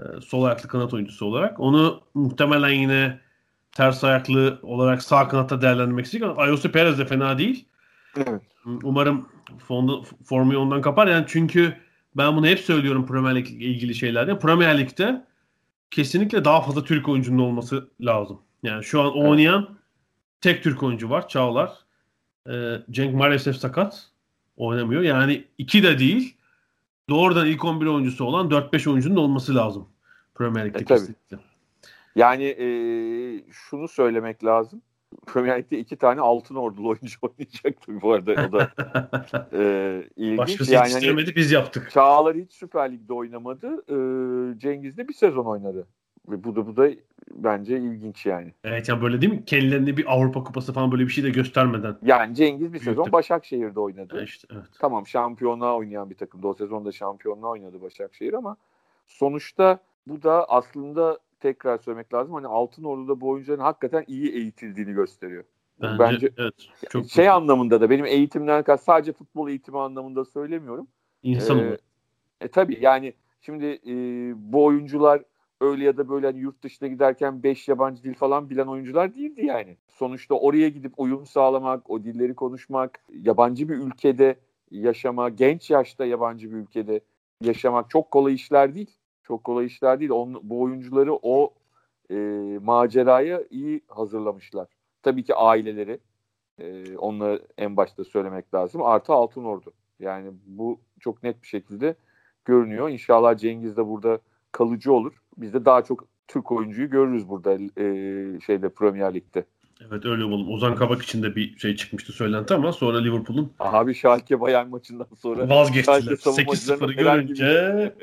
e, sol ayaklı kanat oyuncusu olarak. Onu muhtemelen yine ters ayaklı olarak sağ kanatta değerlendirmek istedik Ayosu Perez de fena değil. Evet. Umarım fonda, formayı ondan kapar. Yani çünkü ben bunu hep söylüyorum Premier Lig ile ilgili şeylerde. Premier Lig'de kesinlikle daha fazla Türk oyuncunun olması lazım. Yani şu an oynayan evet. tek Türk oyuncu var. Çağlar. Ee, Cenk maalesef sakat. Oynamıyor. Yani iki de değil. Doğrudan ilk 11 oyuncusu olan 4-5 oyuncunun olması lazım. Premier Lig'de e, kesinlikle. Yani e, şunu söylemek lazım. Premier Lig'de iki tane altın ordulu oyuncu oynayacaktı bu arada. O da e, ilginç. Başkası yani, yetiştiremedi hani, biz yaptık. Çağlar hiç Süper Lig'de oynamadı. E, Cengiz de bir sezon oynadı. Ve bu da bu da bence ilginç yani. Evet yani böyle değil mi? Kendilerine bir Avrupa Kupası falan böyle bir şey de göstermeden. Yani Cengiz bir sezon Başakşehir'de oynadı. E işte, evet. Tamam şampiyonluğa oynayan bir takımdı. O sezonda şampiyonluğa oynadı Başakşehir ama sonuçta bu da aslında tekrar söylemek lazım. Hani Altın Ordu'da bu oyuncuların hakikaten iyi eğitildiğini gösteriyor. Bence, Bence evet, çok şey çok. anlamında da benim eğitimden sadece futbol eğitimi anlamında söylemiyorum. İnsan ee, e, tabii yani şimdi e, bu oyuncular öyle ya da böyle hani yurt dışına giderken 5 yabancı dil falan bilen oyuncular değildi yani. Sonuçta oraya gidip uyum sağlamak, o dilleri konuşmak, yabancı bir ülkede yaşama, genç yaşta yabancı bir ülkede yaşamak çok kolay işler değil. Çok kolay işler değil. On, bu oyuncuları o e, maceraya iyi hazırlamışlar. Tabii ki aileleri. E, onları en başta söylemek lazım. Artı Altın Ordu. Yani bu çok net bir şekilde görünüyor. İnşallah Cengiz de burada kalıcı olur. Biz de daha çok Türk oyuncuyu görürüz burada e, şeyde Premier Lig'de. Evet öyle olalım. Ozan Kabak için de bir şey çıkmıştı söylenti ama sonra Liverpool'un Abi Schalke Bayern maçından sonra vazgeçtiler. 8-0'ı görünce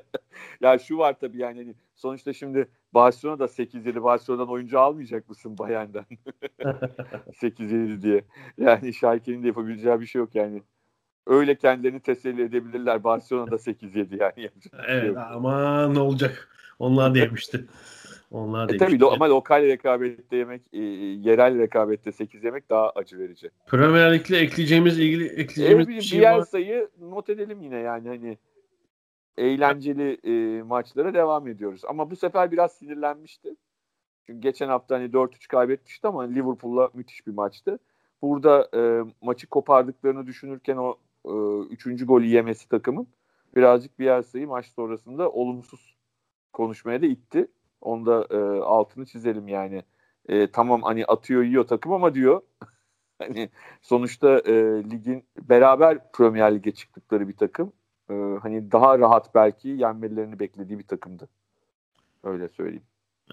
ya şu var tabii yani hani sonuçta şimdi Barcelona da 8-7 Barcelona'dan oyuncu almayacak mısın Bayern'den? 8-7 diye. Yani Schalke'nin de yapabileceği bir şey yok yani. Öyle kendilerini teselli edebilirler. Barcelona'da 8-7 yani. Şey evet şey ama ne olacak? Onlar da yemişti. Onlar e tabii ama lokal rekabette yemek, e, yerel rekabette 8 yemek daha acı verici. Premier Lig'le ekleyeceğimiz ilgili ekleyeceğimiz e, bir, bir şey var. sayı not edelim yine yani hani eğlenceli e, maçlara devam ediyoruz. Ama bu sefer biraz sinirlenmişti. Çünkü geçen hafta hani 4-3 kaybetmişti ama Liverpool'la müthiş bir maçtı. Burada e, maçı kopardıklarını düşünürken o e, üçüncü golü yemesi takımın birazcık bir yer sayı maç sonrasında olumsuz konuşmaya da itti. Onda e, altını çizelim yani. E, tamam hani atıyor yiyor takım ama diyor hani sonuçta e, ligin beraber Premier Lig'e çıktıkları bir takım. E, hani daha rahat belki yenmelerini beklediği bir takımdı. Öyle söyleyeyim.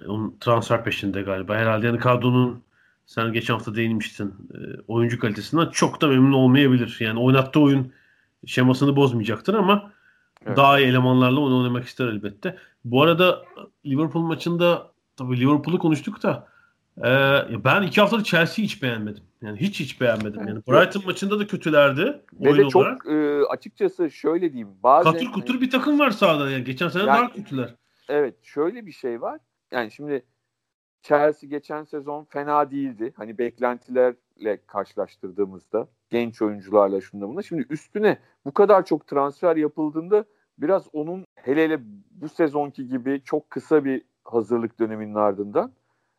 Onun transfer peşinde galiba. Herhalde yani kadronun sen geçen hafta değinmiştin. E, oyuncu kalitesinden çok da memnun olmayabilir. Yani oynattığı oyun şemasını bozmayacaktır ama evet. daha iyi elemanlarla onu oynamak ister elbette. Bu arada Liverpool maçında tabii Liverpool'u konuştuk da e, ben iki haftadır Chelsea'yi hiç beğenmedim. Yani hiç hiç beğenmedim. Yani Brighton maçında da kötülerdi. Ve de çok olarak. E, açıkçası şöyle diyeyim. Bazen, Katır kutur bir takım var sahada. Yani geçen sene yani, daha kötüler. Evet şöyle bir şey var. Yani şimdi Chelsea geçen sezon fena değildi. Hani beklentilerle karşılaştırdığımızda genç oyuncularla şunda bunda. Şimdi üstüne bu kadar çok transfer yapıldığında biraz onun hele hele bu sezonki gibi çok kısa bir hazırlık döneminin ardından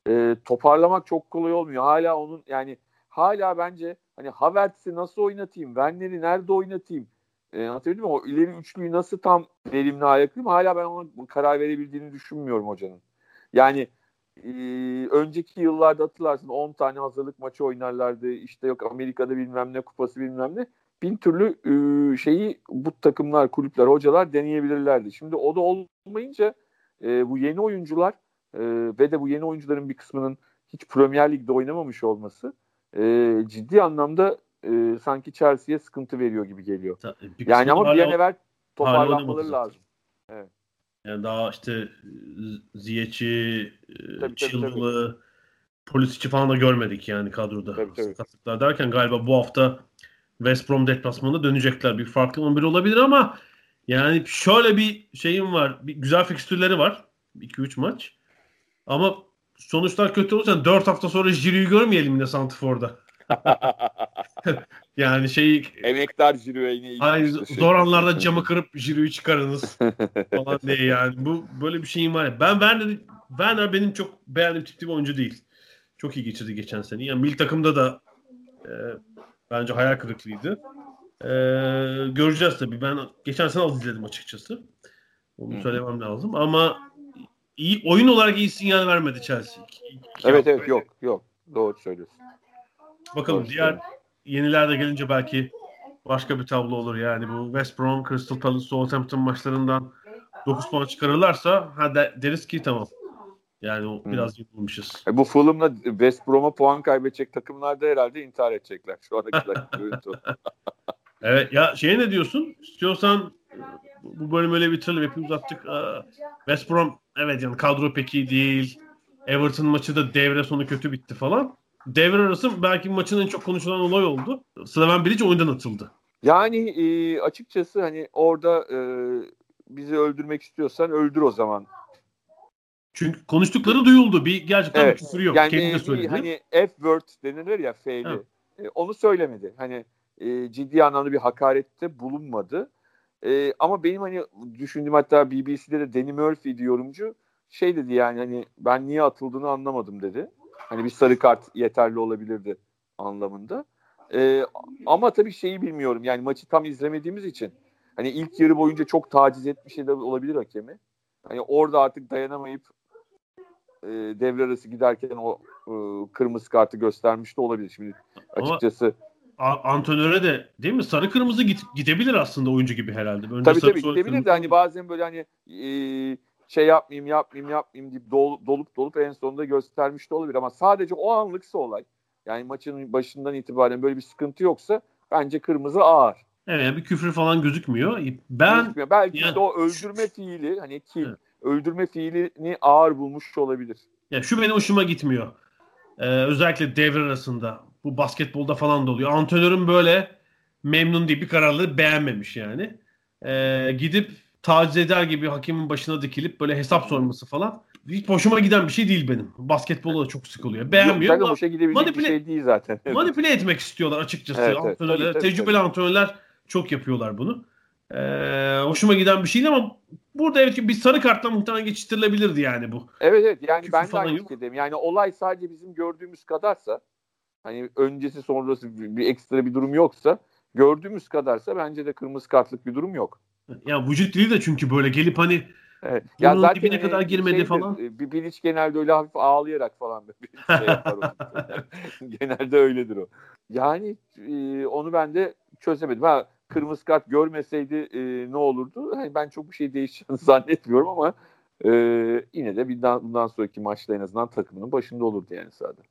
e, toparlamak çok kolay olmuyor. Hala onun yani hala bence hani Havertz'i nasıl oynatayım, Werner'i nerede oynatayım, e, anlatabildim mi? O ileri üçlüyü nasıl tam verimli ayaklayayım hala ben ona karar verebildiğini düşünmüyorum hocanın. Yani e, önceki yıllarda hatırlarsın 10 tane hazırlık maçı oynarlardı. İşte yok Amerika'da bilmem ne kupası bilmem ne. Bin türlü e, şeyi bu takımlar, kulüpler, hocalar deneyebilirlerdi. Şimdi o da olmayınca e, bu yeni oyuncular e, ve de bu yeni oyuncuların bir kısmının hiç Premier Lig'de oynamamış olması e, ciddi anlamda e, sanki Chelsea'ye sıkıntı veriyor gibi geliyor. Bir yani ama bir an evvel toparlanmaları lazım. Evet. Yani daha işte Ziyech'i, Chilwell'ı, Pulisic'i falan da görmedik yani kadroda. Tabii, tabii. Sakatlıklar derken galiba bu hafta West Brom deplasmanına dönecekler. Bir farklı 11 olabilir ama yani şöyle bir şeyim var. Bir güzel fikstürleri var. 2-3 maç. Ama sonuçlar kötü olursa 4 hafta sonra Jiru'yu görmeyelim yine Santifor'da. yani şey emektar Jiru'ya yine Hayır, zor anlarda camı kırıp Jiru'yu çıkarınız falan diye yani. Bu böyle bir şeyim var ya. Ben Werner, Werner benim çok beğendiğim tipli bir oyuncu değil. Çok iyi geçirdi geçen sene. Yani milli takımda da e, bence hayal kırıklığıydı. E, göreceğiz tabii. Ben geçen sene az izledim açıkçası. Onu söylemem lazım ama iyi oyun olarak iyi sinyal vermedi Chelsea. Evet evet yok yok. Doğru söylüyorsun. Bakalım Doğru diğer yeniler de gelince belki başka bir tablo olur. Yani bu West Brom, Crystal Palace, Southampton maçlarından 9 puan çıkarırlarsa ha de, deriz ki tamam. Yani o hmm. biraz yıkılmışız. E bu Fulham'la West Brom'a puan kaybedecek takımlar da herhalde intihar edecekler. Şu anda evet ya şey ne diyorsun? İstiyorsan bu bölümü öyle bitirelim. Hep uzattık. West Brom evet yani kadro pek iyi değil. Everton maçı da devre sonu kötü bitti falan devre arası belki maçın en çok konuşulan olay oldu. Slaven Bilic oyundan atıldı. Yani e, açıkçası hani orada e, bizi öldürmek istiyorsan öldür o zaman. Çünkü konuştukları duyuldu. Bir gerçekten evet. bir küfür yok. Yani Kendi de söyledi. Hani F-word denilir ya F'li. E, onu söylemedi. Hani e, ciddi anlamda bir hakarette bulunmadı. E, ama benim hani düşündüğüm hatta BBC'de de Danny Murphy yorumcu şey dedi yani hani ben niye atıldığını anlamadım dedi. Hani bir sarı kart yeterli olabilirdi anlamında. Ee, ama tabii şeyi bilmiyorum yani maçı tam izlemediğimiz için hani ilk yarı boyunca çok taciz etmiş de olabilir hakemi. Hani orada artık dayanamayıp e, devre arası giderken o e, kırmızı kartı göstermiş de olabilir. Şimdi açıkçası A- antrenöre de değil mi sarı kırmızı git, gidebilir aslında oyuncu gibi herhalde. Önce tabii tabii gidebilir de hani bazen böyle hani e, şey yapmayayım yapmayayım yapmayayım deyip dol, dolup dolup en sonunda göstermiş de olabilir ama sadece o anlıksa olay yani maçın başından itibaren böyle bir sıkıntı yoksa bence kırmızı ağır. Evet bir küfür falan gözükmüyor. Ben gözükmüyor. belki yani, de o öldürme fiili hani kill evet. Öldürme fiilini ağır bulmuş olabilir. Ya şu benim hoşuma gitmiyor. Ee, özellikle devre arasında bu basketbolda falan da oluyor. Antrenörün böyle memnun değil bir kararları beğenmemiş yani. Ee, gidip taciz eder gibi hakemin başına dikilip böyle hesap sorması falan. Hiç hoşuma giden bir şey değil benim. Basketbolda da çok sık oluyor. Beğenmiyor Yok, hoşa gidebilecek bir şey değil zaten. manipüle etmek istiyorlar açıkçası. Evet, evet, tabii, tabii, tecrübeli tabii. antrenörler çok yapıyorlar bunu. Ee, hoşuma giden bir şeydi ama burada evet bir sarı kartla muhtemelen geçiştirilebilirdi yani bu. Evet evet yani Küfür ben de aynı fikirdeyim. Yani olay sadece bizim gördüğümüz kadarsa hani öncesi sonrası bir ekstra bir durum yoksa gördüğümüz kadarsa bence de kırmızı kartlık bir durum yok. Ya vücut dili de çünkü böyle gelip hani Evet. Ya zaten dibine kadar e, girmedi şeydir, falan. E, bir Bilic genelde öyle hafif ağlayarak falan bir şey yapar genelde öyledir o. Yani e, onu ben de çözemedim. Ha kırmızı kart görmeseydi e, ne olurdu? Hani ben çok bir şey değişeceğini zannetmiyorum ama e, yine de bundan, bundan sonraki maçta en azından takımının başında olurdu yani sahada.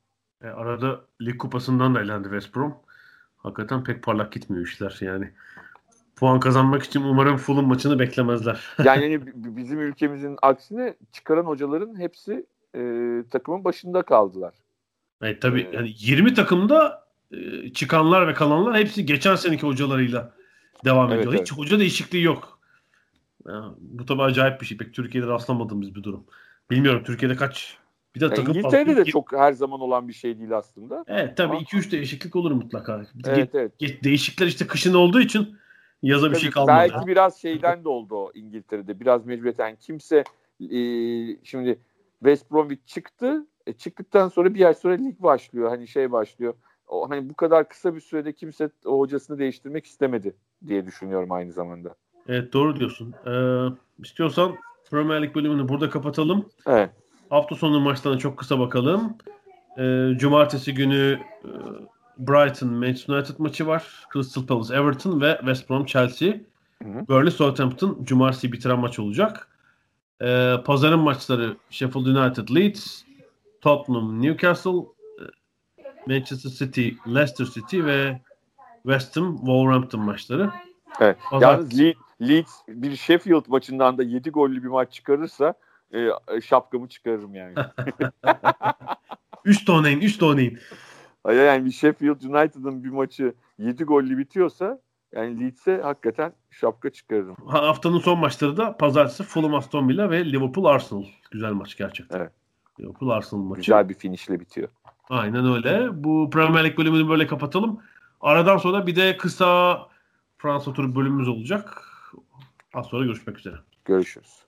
E, arada lig kupasından da elendi West Brom. Hakikaten pek parlak gitmiyor işler yani. Puan kazanmak için umarım Fulham maçını beklemezler. yani hani bizim ülkemizin aksine çıkaran hocaların hepsi e, takımın başında kaldılar. Evet tabii ee, yani 20 takımda e, çıkanlar ve kalanlar hepsi geçen seneki hocalarıyla devam ediyor. Evet, Hiç hoca değişikliği yok. Ya, bu tabii acayip bir şey. Pek Türkiye'de rastlamadığımız bir durum. Bilmiyorum Türkiye'de kaç bir de yani takım İngiltere'de de çok her zaman olan bir şey değil aslında. Evet tabii 2-3 değişiklik olur mutlaka. Evet, evet. Değişiklikler işte kışın olduğu için yaza bir şey kalmadı. Belki biraz şeyden de oldu o İngiltere'de. Biraz mecburiyetten kimse e, şimdi West Bromwich çıktı. E, çıktıktan sonra bir ay sonra lig başlıyor. Hani şey başlıyor. O, hani bu kadar kısa bir sürede kimse o hocasını değiştirmek istemedi diye düşünüyorum aynı zamanda. Evet doğru diyorsun. Ee, istiyorsan Premier Lig bölümünü burada kapatalım. Evet. Hafta sonu maçlarına çok kısa bakalım. Ee, cumartesi günü e, Brighton Manchester United maçı var. Crystal Palace Everton ve West Brom Chelsea. Hı Burnley Southampton cumartesi bitiren maç olacak. Ee, pazarın maçları Sheffield United Leeds, Tottenham Newcastle, e, Manchester City Leicester City ve West Ham Wolverhampton maçları. Evet. Yalnız Leeds bir Sheffield maçından da 7 gollü bir maç çıkarırsa e, şapkamı çıkarırım yani. üst oynayın, üst oynayın. Yani bir Sheffield United'ın bir maçı 7 gollü bitiyorsa yani Leeds'e hakikaten şapka çıkarırım. Haftanın son maçları da pazartesi Fulham Aston Villa ve Liverpool Arsenal. Güzel maç gerçekten. Evet. Liverpool Arsenal maçı. Güzel bir finişle bitiyor. Aynen öyle. Bu Premier Lig bölümünü böyle kapatalım. Aradan sonra bir de kısa Fransa turu bölümümüz olacak. Az sonra görüşmek üzere. Görüşürüz.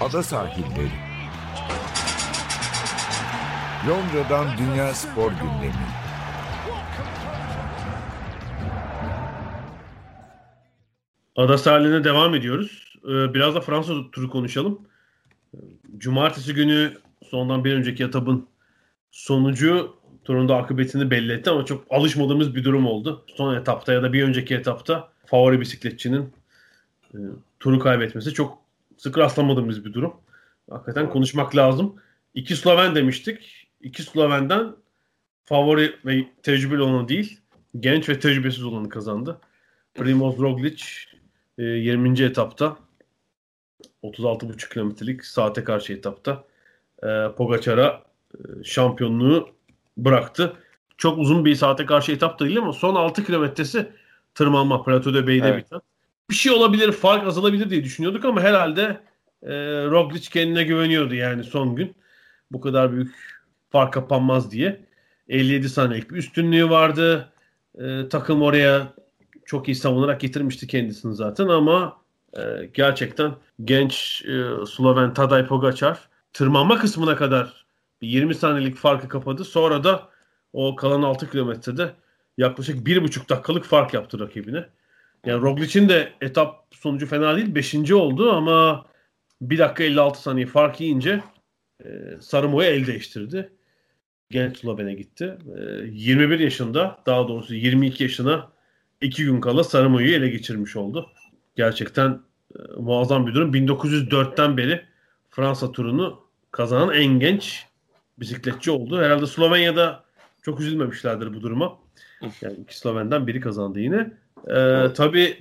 Ada sahilleri. Londra'dan Dünya Spor Gündemi. Ada sahiline devam ediyoruz. Ee, biraz da Fransa turu konuşalım. Cumartesi günü sondan bir önceki etabın sonucu turunda akıbetini belli etti ama çok alışmadığımız bir durum oldu. Son etapta ya da bir önceki etapta favori bisikletçinin e, turu kaybetmesi çok sık rastlamadığımız bir durum. Hakikaten konuşmak lazım. İki Sloven demiştik. İki Sloven'den favori ve tecrübeli olanı değil, genç ve tecrübesiz olanı kazandı. Primoz Roglic e, 20. etapta 36,5 kilometrelik saate karşı etapta e, Pogacar'a e, şampiyonluğu bıraktı. Çok uzun bir saate karşı etap da değil ama son 6 kilometresi tırmanma Plateau de Bey'de evet. biten. Bir şey olabilir, fark azalabilir diye düşünüyorduk ama herhalde e, Roglic kendine güveniyordu yani son gün. Bu kadar büyük fark kapanmaz diye. 57 saniyelik bir üstünlüğü vardı. E, takım oraya çok iyi savunarak getirmişti kendisini zaten ama e, gerçekten genç e, Sloven Tadej Pogacar tırmanma kısmına kadar bir 20 saniyelik farkı kapadı. Sonra da o kalan 6 kilometrede yaklaşık 1,5 dakikalık fark yaptı rakibine. Yani Roglic'in de etap sonucu fena değil. 5. oldu ama 1 dakika 56 saniye fark yiyince e, Sarımo'ya el değiştirdi. Genç Sloven'e gitti. E, 21 yaşında daha doğrusu 22 yaşına 2 gün kala Sarımo'yu ele geçirmiş oldu. Gerçekten e, muazzam bir durum. 1904'ten beri Fransa turunu kazanan en genç bisikletçi oldu. Herhalde Slovenya'da çok üzülmemişlerdir bu duruma. Yani iki Sloven'den biri kazandı yine. Ee, tabii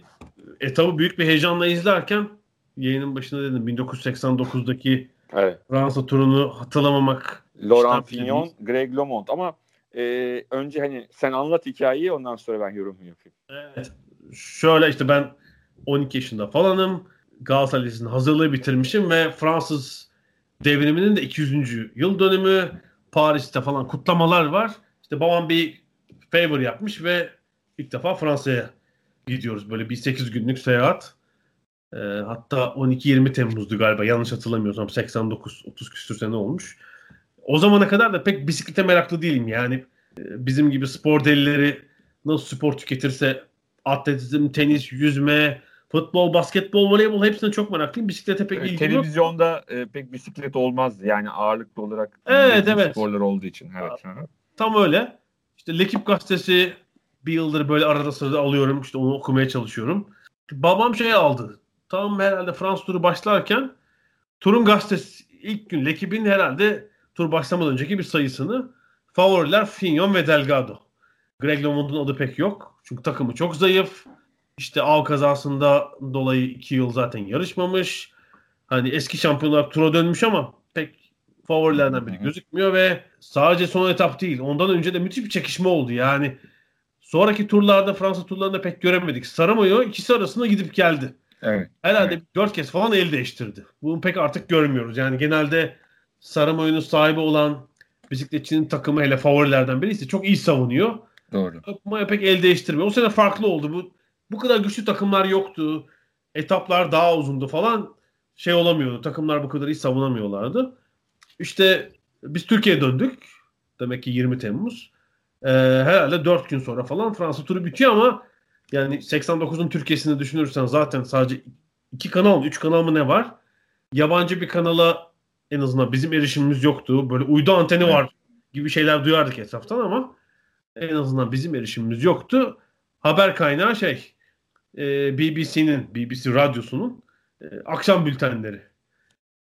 etabı büyük bir heyecanla izlerken yayının başında dedim 1989'daki Evet. Fransa turunu hatırlamamak Laurent Fignon. Greg LeMond ama e, önce hani sen anlat hikayeyi ondan sonra ben yorumumu yapayım. Evet. Şöyle işte ben 12 yaşında falanım. Galatasaray Lisesi'nin hazırlığı bitirmişim ve Fransız devriminin de 200. yıl dönümü Paris'te falan kutlamalar var. İşte babam bir favor yapmış ve ilk defa Fransa'ya gidiyoruz. Böyle bir 8 günlük seyahat. Ee, hatta 12-20 Temmuz'du galiba yanlış hatırlamıyorsam 89 30 küsur sene olmuş. O zamana kadar da pek bisiklete meraklı değilim yani. e, Bizim gibi spor delileri nasıl spor tüketirse atletizm, tenis, yüzme, futbol, basketbol, voleybol hepsine çok meraklıyım. Bisiklete pek Evet, ilgim yok. televizyonda e, pek bisiklet olmazdı yani ağırlıklı olarak Evet, evet. sporlar olduğu için. Evet. Tam öyle. İşte Lekip gazetesi bir yıldır böyle arada sırada alıyorum. İşte onu okumaya çalışıyorum. Babam şey aldı. Tam herhalde Fransız turu başlarken turun gazetesi ilk gün Lekip'in herhalde tur başlamadan önceki bir sayısını favoriler Fignon ve Delgado. Greg LeMond'un adı pek yok. Çünkü takımı çok zayıf. İşte av kazasında dolayı iki yıl zaten yarışmamış. Hani eski şampiyonlar tura dönmüş ama pek favorilerden biri gözükmüyor ve sadece son etap değil. Ondan önce de müthiş bir çekişme oldu. Yani sonraki turlarda Fransa turlarında pek göremedik. Saramayo ikisi arasında gidip geldi. Evet. Herhalde dört kez falan el değiştirdi. Bunu pek artık görmüyoruz. Yani genelde Saramayo'nun sahibi olan bisikletçinin takımı hele favorilerden biri ise çok iyi savunuyor. Doğru. Maya pek el değiştirmiyor. O sene farklı oldu. Bu bu kadar güçlü takımlar yoktu. Etaplar daha uzundu falan. Şey olamıyordu. Takımlar bu kadar iyi savunamıyorlardı. İşte biz Türkiye'ye döndük. Demek ki 20 Temmuz. Ee, herhalde 4 gün sonra falan Fransa turu bitiyor ama yani 89'un Türkiye'sini düşünürsen zaten sadece iki kanal mı, üç kanal mı ne var? Yabancı bir kanala en azından bizim erişimimiz yoktu. Böyle uydu anteni Evet. var gibi şeyler duyardık etraftan ama en azından bizim erişimimiz yoktu. Haber kaynağı şey e, BBC'nin, BBC radyosunun e, akşam bültenleri.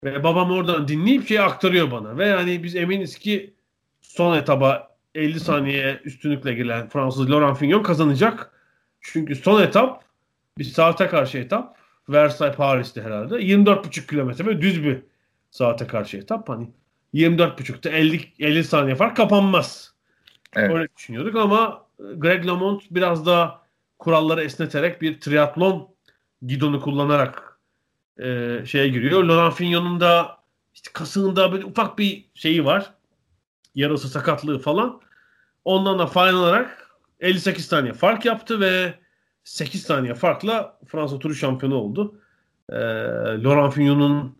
Ve babam oradan dinleyip şeyi aktarıyor bana. Ve yani biz eminiz ki son etaba 50 saniye üstünlükle gelen Fransız Laurent Fignon kazanacak. Çünkü son etap bir saate karşı etap. Versailles Paris'te herhalde. 24,5 kilometre ve düz bir saate karşı etap. Hani 24,5'ta 50, 50 saniye fark kapanmaz. Evet. Öyle düşünüyorduk ama Greg LeMond biraz daha kuralları esneterek bir triatlon gidonu kullanarak e, şeye giriyor. Laurent Fignon'un da işte kasığında böyle ufak bir şeyi var. Yarası sakatlığı falan. Ondan da faydalanarak 58 saniye fark yaptı ve 8 saniye farkla Fransa turu şampiyonu oldu. E, Laurent Fignon'un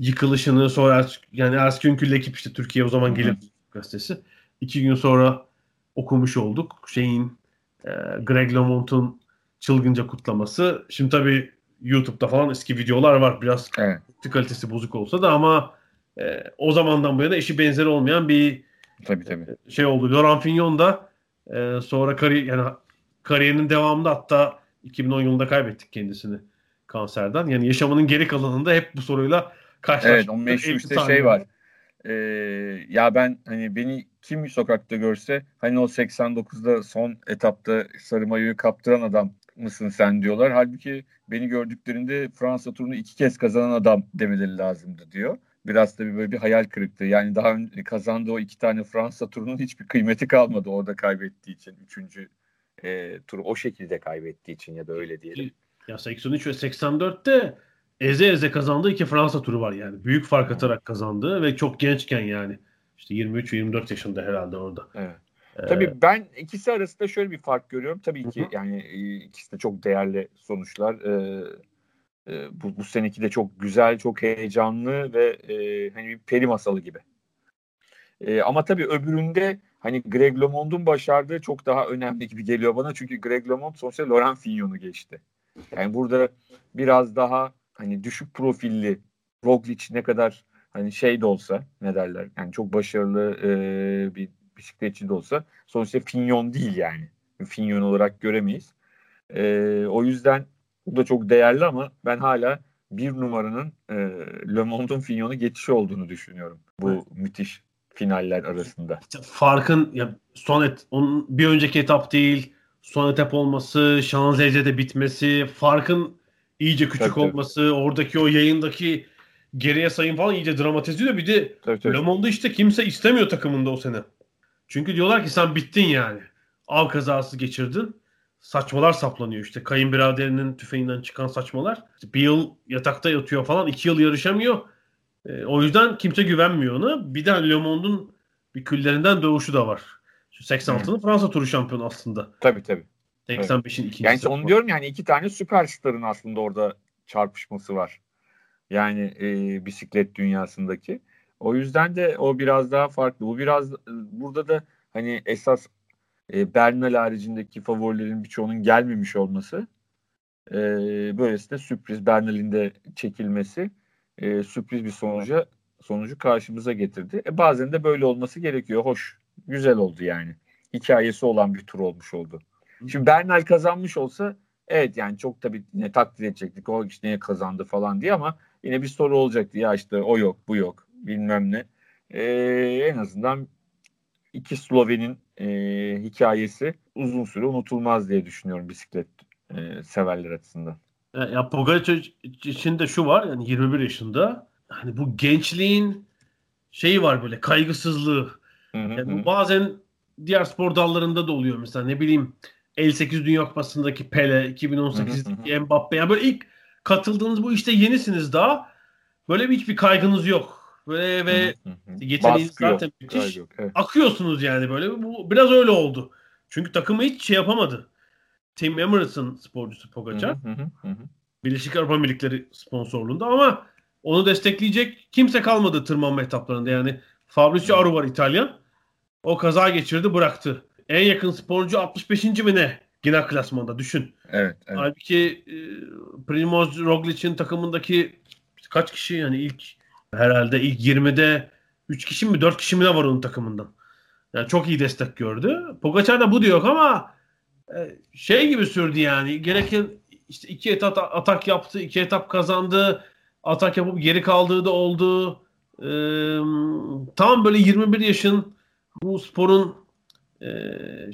yıkılışını sonra yani Erskün ekip işte Türkiye o zaman gelip gazetesi. İki gün sonra okumuş olduk. Şeyin e, Greg LeMond'un çılgınca kutlaması. Şimdi tabii YouTube'da falan eski videolar var. Biraz Evet. kalitesi bozuk olsa da ama e, o zamandan bu yana eşi benzeri olmayan bir Tabii tabii. şey oldu. Laurent Fignon da e, sonra kari yani kariyerinin devamında hatta 2010 yılında kaybettik kendisini kanserden. Yani yaşamının geri kalanında hep bu soruyla karşılaştık. Evet o meşhur 50 işte şey var. Ee, ya ben hani beni kim sokakta görse hani o 89'da son etapta sarı mayoyu kaptıran adam mısın sen diyorlar. Halbuki beni gördüklerinde Fransa turunu iki kez kazanan adam demeleri lazımdı diyor. Biraz tabii böyle bir hayal kırıklığı. Yani daha önce kazandığı o iki tane Fransa turunun hiçbir kıymeti kalmadı orada kaybettiği için. Üçüncü e, turu o şekilde kaybettiği için ya da öyle diyelim. Ya 83 ve 84'te eze eze kazandığı iki Fransa turu var yani. Büyük fark atarak kazandığı ve çok gençken yani. İşte 23 ve 24 yaşında herhalde orada. Evet. Tabii ben ikisi arasında şöyle bir fark görüyorum. Tabii ki yani ikisi de çok değerli sonuçlar. Ee, e, bu, bu seneki de çok güzel, çok heyecanlı ve e, hani bir peri masalı gibi. E, ama tabii öbüründe hani Greg LeMond'un başardığı çok daha önemli gibi geliyor bana. Çünkü Greg LeMond sonuçta Laurent Fignon'u geçti. Yani burada biraz daha hani düşük profilli Roglic ne kadar hani şey de olsa ne derler yani çok başarılı e, bir bisikletçi de olsa sonuçta Fignon değil yani. Fignon olarak göremeyiz. E, o yüzden bu da çok değerli ama ben hala bir numaranın e, Le Monde'un Fignon'u geçişi olduğunu düşünüyorum. Bu evet. müthiş finaller arasında. Farkın ya son et, onun bir önceki etap değil, son etap olması, Şanzelize'de bitmesi, farkın iyice küçük tabii, olması, tabii. oradaki o yayındaki geriye sayım falan iyice dramatize ediyor. Bir de tabii, tabii. Le Monde işte kimse istemiyor takımında o sene. Çünkü diyorlar ki sen bittin yani. Av kazası geçirdin. Saçmalar saplanıyor işte. Kayınbiraderinin tüfeğinden çıkan saçmalar. Bir yıl yatakta yatıyor falan. iki yıl yarışamıyor. E, o yüzden kimse güvenmiyor ona. Bir de Le Monde'un bir küllerinden doğuşu da var. Şu 86'nın Fransa turu şampiyonu aslında. Tabii tabii. 85'in ikincisi. Yani onu diyorum yani iki tane süperstarın aslında orada çarpışması var. Yani e, bisiklet dünyasındaki. O yüzden de o biraz daha farklı. Bu biraz burada da hani esas e, Bernal haricindeki favorilerin birçoğunun gelmemiş olması e, böylesi de sürpriz Bernal'in de çekilmesi e, sürpriz bir sonuca sonucu karşımıza getirdi. E, bazen de böyle olması gerekiyor. Hoş, güzel oldu yani. Hikayesi olan bir tur olmuş oldu. Şimdi Bernal kazanmış olsa evet yani çok tabii yine takdir edecektik. O işte niye kazandı falan diye ama yine bir soru olacaktı. Ya işte o yok, bu yok, bilmem ne. Ee, en azından iki Sloven'in e, hikayesi uzun süre unutulmaz diye düşünüyorum bisiklet e, severler açısından. Ya, ya Pogacar için de şu var yani 21 yaşında hani bu gençliğin şeyi var böyle kaygısızlığı. Hı hı, yani bu bazen diğer spor dallarında da oluyor mesela ne bileyim 58 Dünya Kupası'ndaki Pele, 2018'deki Mbappe. Yani böyle ilk katıldığınız bu işte yenisiniz daha. Böyle bir hiçbir kaygınız yok. Böyle ve yeteneğiniz zaten yok. müthiş. Yok, evet. Akıyorsunuz yani böyle. Bu biraz öyle oldu. Çünkü takımı hiç şey yapamadı. Team Emirates'ın sporcusu Pogacar. Birleşik Arap Emirlikleri sponsorluğunda ama onu destekleyecek kimse kalmadı tırmanma etaplarında. Yani Fabrizio Aru var İtalyan. O kaza geçirdi bıraktı. En yakın sporcu 65. mi ne? Gina klasmanda düşün. Evet. evet. Halbuki e, Primoz Roglic'in takımındaki kaç kişi yani ilk herhalde ilk 20'de 3 kişi mi 4 kişi mi ne var onun takımından. Yani çok iyi destek gördü. Pogacar da bu diyor ama e, şey gibi sürdü yani. Gereken işte iki etap atak yaptı, iki etap kazandı. Atak yapıp geri kaldığı da oldu. Ee, tam böyle 21 yaşın bu sporun e,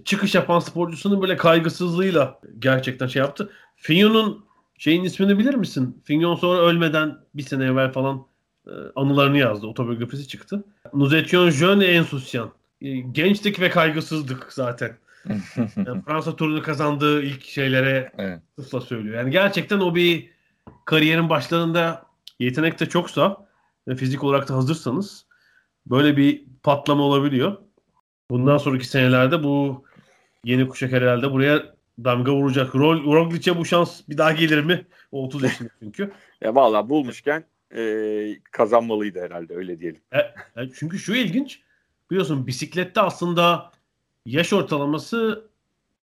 çıkış yapan sporcusunun böyle kaygısızlığıyla gerçekten şey yaptı. Fignon'un şeyin ismini bilir misin? Fignon sonra ölmeden bir sene evvel falan e, anılarını yazdı. Otobiyografisi çıktı. Nous étions jeunes et insouciants. E, gençtik ve kaygısızdık zaten. yani Fransa turunu kazandığı ilk şeylere evet. ısla söylüyor. Yani gerçekten o bir kariyerin başlarında yetenek de çoksa ve fizik olarak da hazırsanız böyle bir patlama olabiliyor. Bundan sonraki senelerde bu yeni kuşak herhalde buraya damga vuracak. Roglic'e bu şans bir daha gelir mi? O 30 yaşında çünkü. ya valla bulmuşken e, kazanmalıydı herhalde öyle diyelim. E, e, çünkü şu ilginç. Biliyorsun bisiklette aslında yaş ortalaması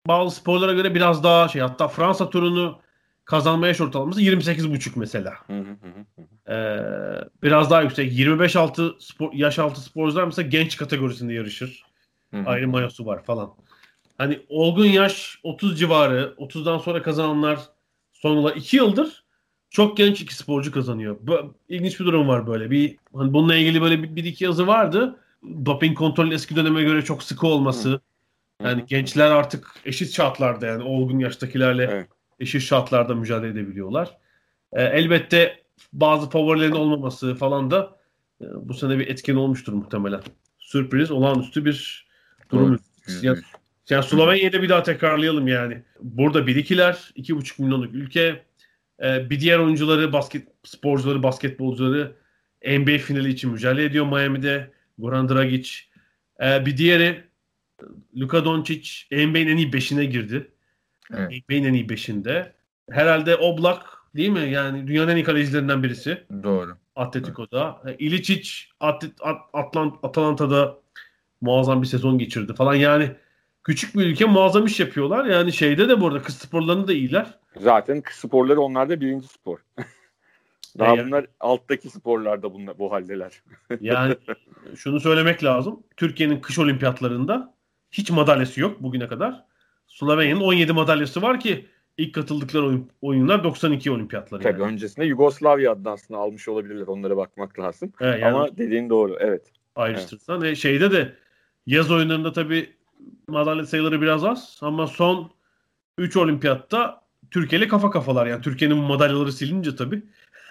bazı sporlara göre biraz daha şey hatta Fransa turunu kazanma yaş ortalaması 28,5 mesela. Ee, biraz daha yüksek. 25 altı spor, yaş altı sporcular mesela genç kategorisinde yarışır. Ayrı mayosu var falan. Hani olgun yaş 30 civarı, 30'dan sonra kazananlar sonunda 2 yıldır çok genç iki sporcu kazanıyor. Bu, ilginç bir durum var böyle. Bir hani bununla ilgili böyle bir, bir iki yazı vardı. Doping kontrolü eski döneme göre çok sıkı olması. Hı. Yani gençler artık eşit şartlarda yani olgun yaştakilerle evet. eşit şartlarda mücadele edebiliyorlar. E, elbette bazı favorilerin olmaması falan da e, bu sene bir etken olmuştur muhtemelen. Sürpriz, olağanüstü bir durum. Evet. Yani, yani Slovenya'da bir daha tekrarlayalım yani. Burada bir ikiler, iki buçuk milyonluk ülke ee, bir diğer oyuncuları, basket sporcuları, basketbolcuları NBA finali için mücadele ediyor Miami'de. Goran Dragic. Ee, bir diğeri Luka Doncic NBA'nin en iyi beşine girdi. Evet. NBA'nin en iyi beşinde. Herhalde Oblak değil mi? Yani dünyanın en iyi kalecilerinden birisi. Doğru. Atletico'da. E, Ilicic Atlet, At, Atlant, Atalanta'da muazzam bir sezon geçirdi falan. Yani küçük bir ülke muazzam iş yapıyorlar. Yani şeyde de bu arada kız sporlarında da iyiler. Zaten kız sporları onlarda birinci spor. Daha Yani- bunlar alttaki sporlarda bunlar, bu haldeler. Yani şunu söylemek lazım. Türkiye'nin kış olimpiyatlarında hiç madalyası yok bugüne kadar. Slovenya'nın 17 madalyası var ki ilk katıldıkları oyun- oyunlar 92 olimpiyatları. Tabii yani. öncesinde Yugoslavya adını aslında almış olabilirler. Onlara bakmak lazım. Evet, yani Ama dediğin doğru. Evet. ayrıştırırsan. E, şeyde de yaz oyunlarında tabii madalya sayıları biraz az ama son 3 olimpiyatta Türkiye ile kafa kafalar. Yani Türkiye'nin bu madalyaları silince tabii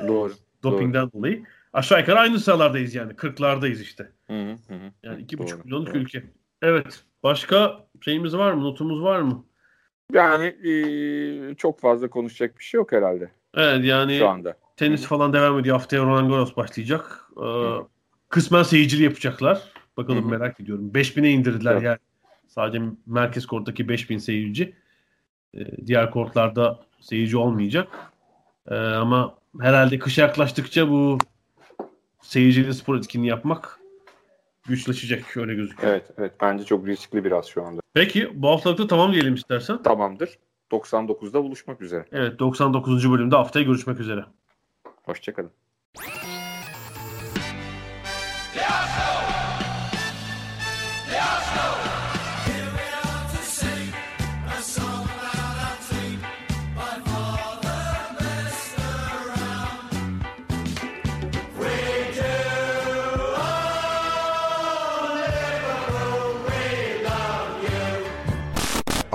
Doğru. dopingden dolayı. Aşağı yukarı aynı sıralardayız yani. 40'lardayız işte. Hı hı, hı. Yani 2,5 Doğru, milyonluk doğru. ülke. Evet. Başka şeyimiz var mı? Notumuz var mı? Yani e, çok fazla konuşacak bir şey yok herhalde Evet yani şu anda. tenis falan devam ediyor. Haftaya Roland Garros başlayacak. Ee, kısmen seyircili yapacaklar. Bakalım Hı hı. merak ediyorum. 5000'e indirdiler Evet. yani. Sadece merkez korttaki 5000 seyirci. Ee, diğer kortlarda seyirci olmayacak. Ee, ama herhalde kışa yaklaştıkça bu seyircili spor etkinliği yapmak güçleşecek. Öyle gözüküyor. Evet, evet. Bence çok riskli biraz şu anda. Peki bu haftalıkta tamam diyelim istersen. Tamamdır. 99'da buluşmak üzere. Evet 99. bölümde haftaya görüşmek üzere. Hoşçakalın.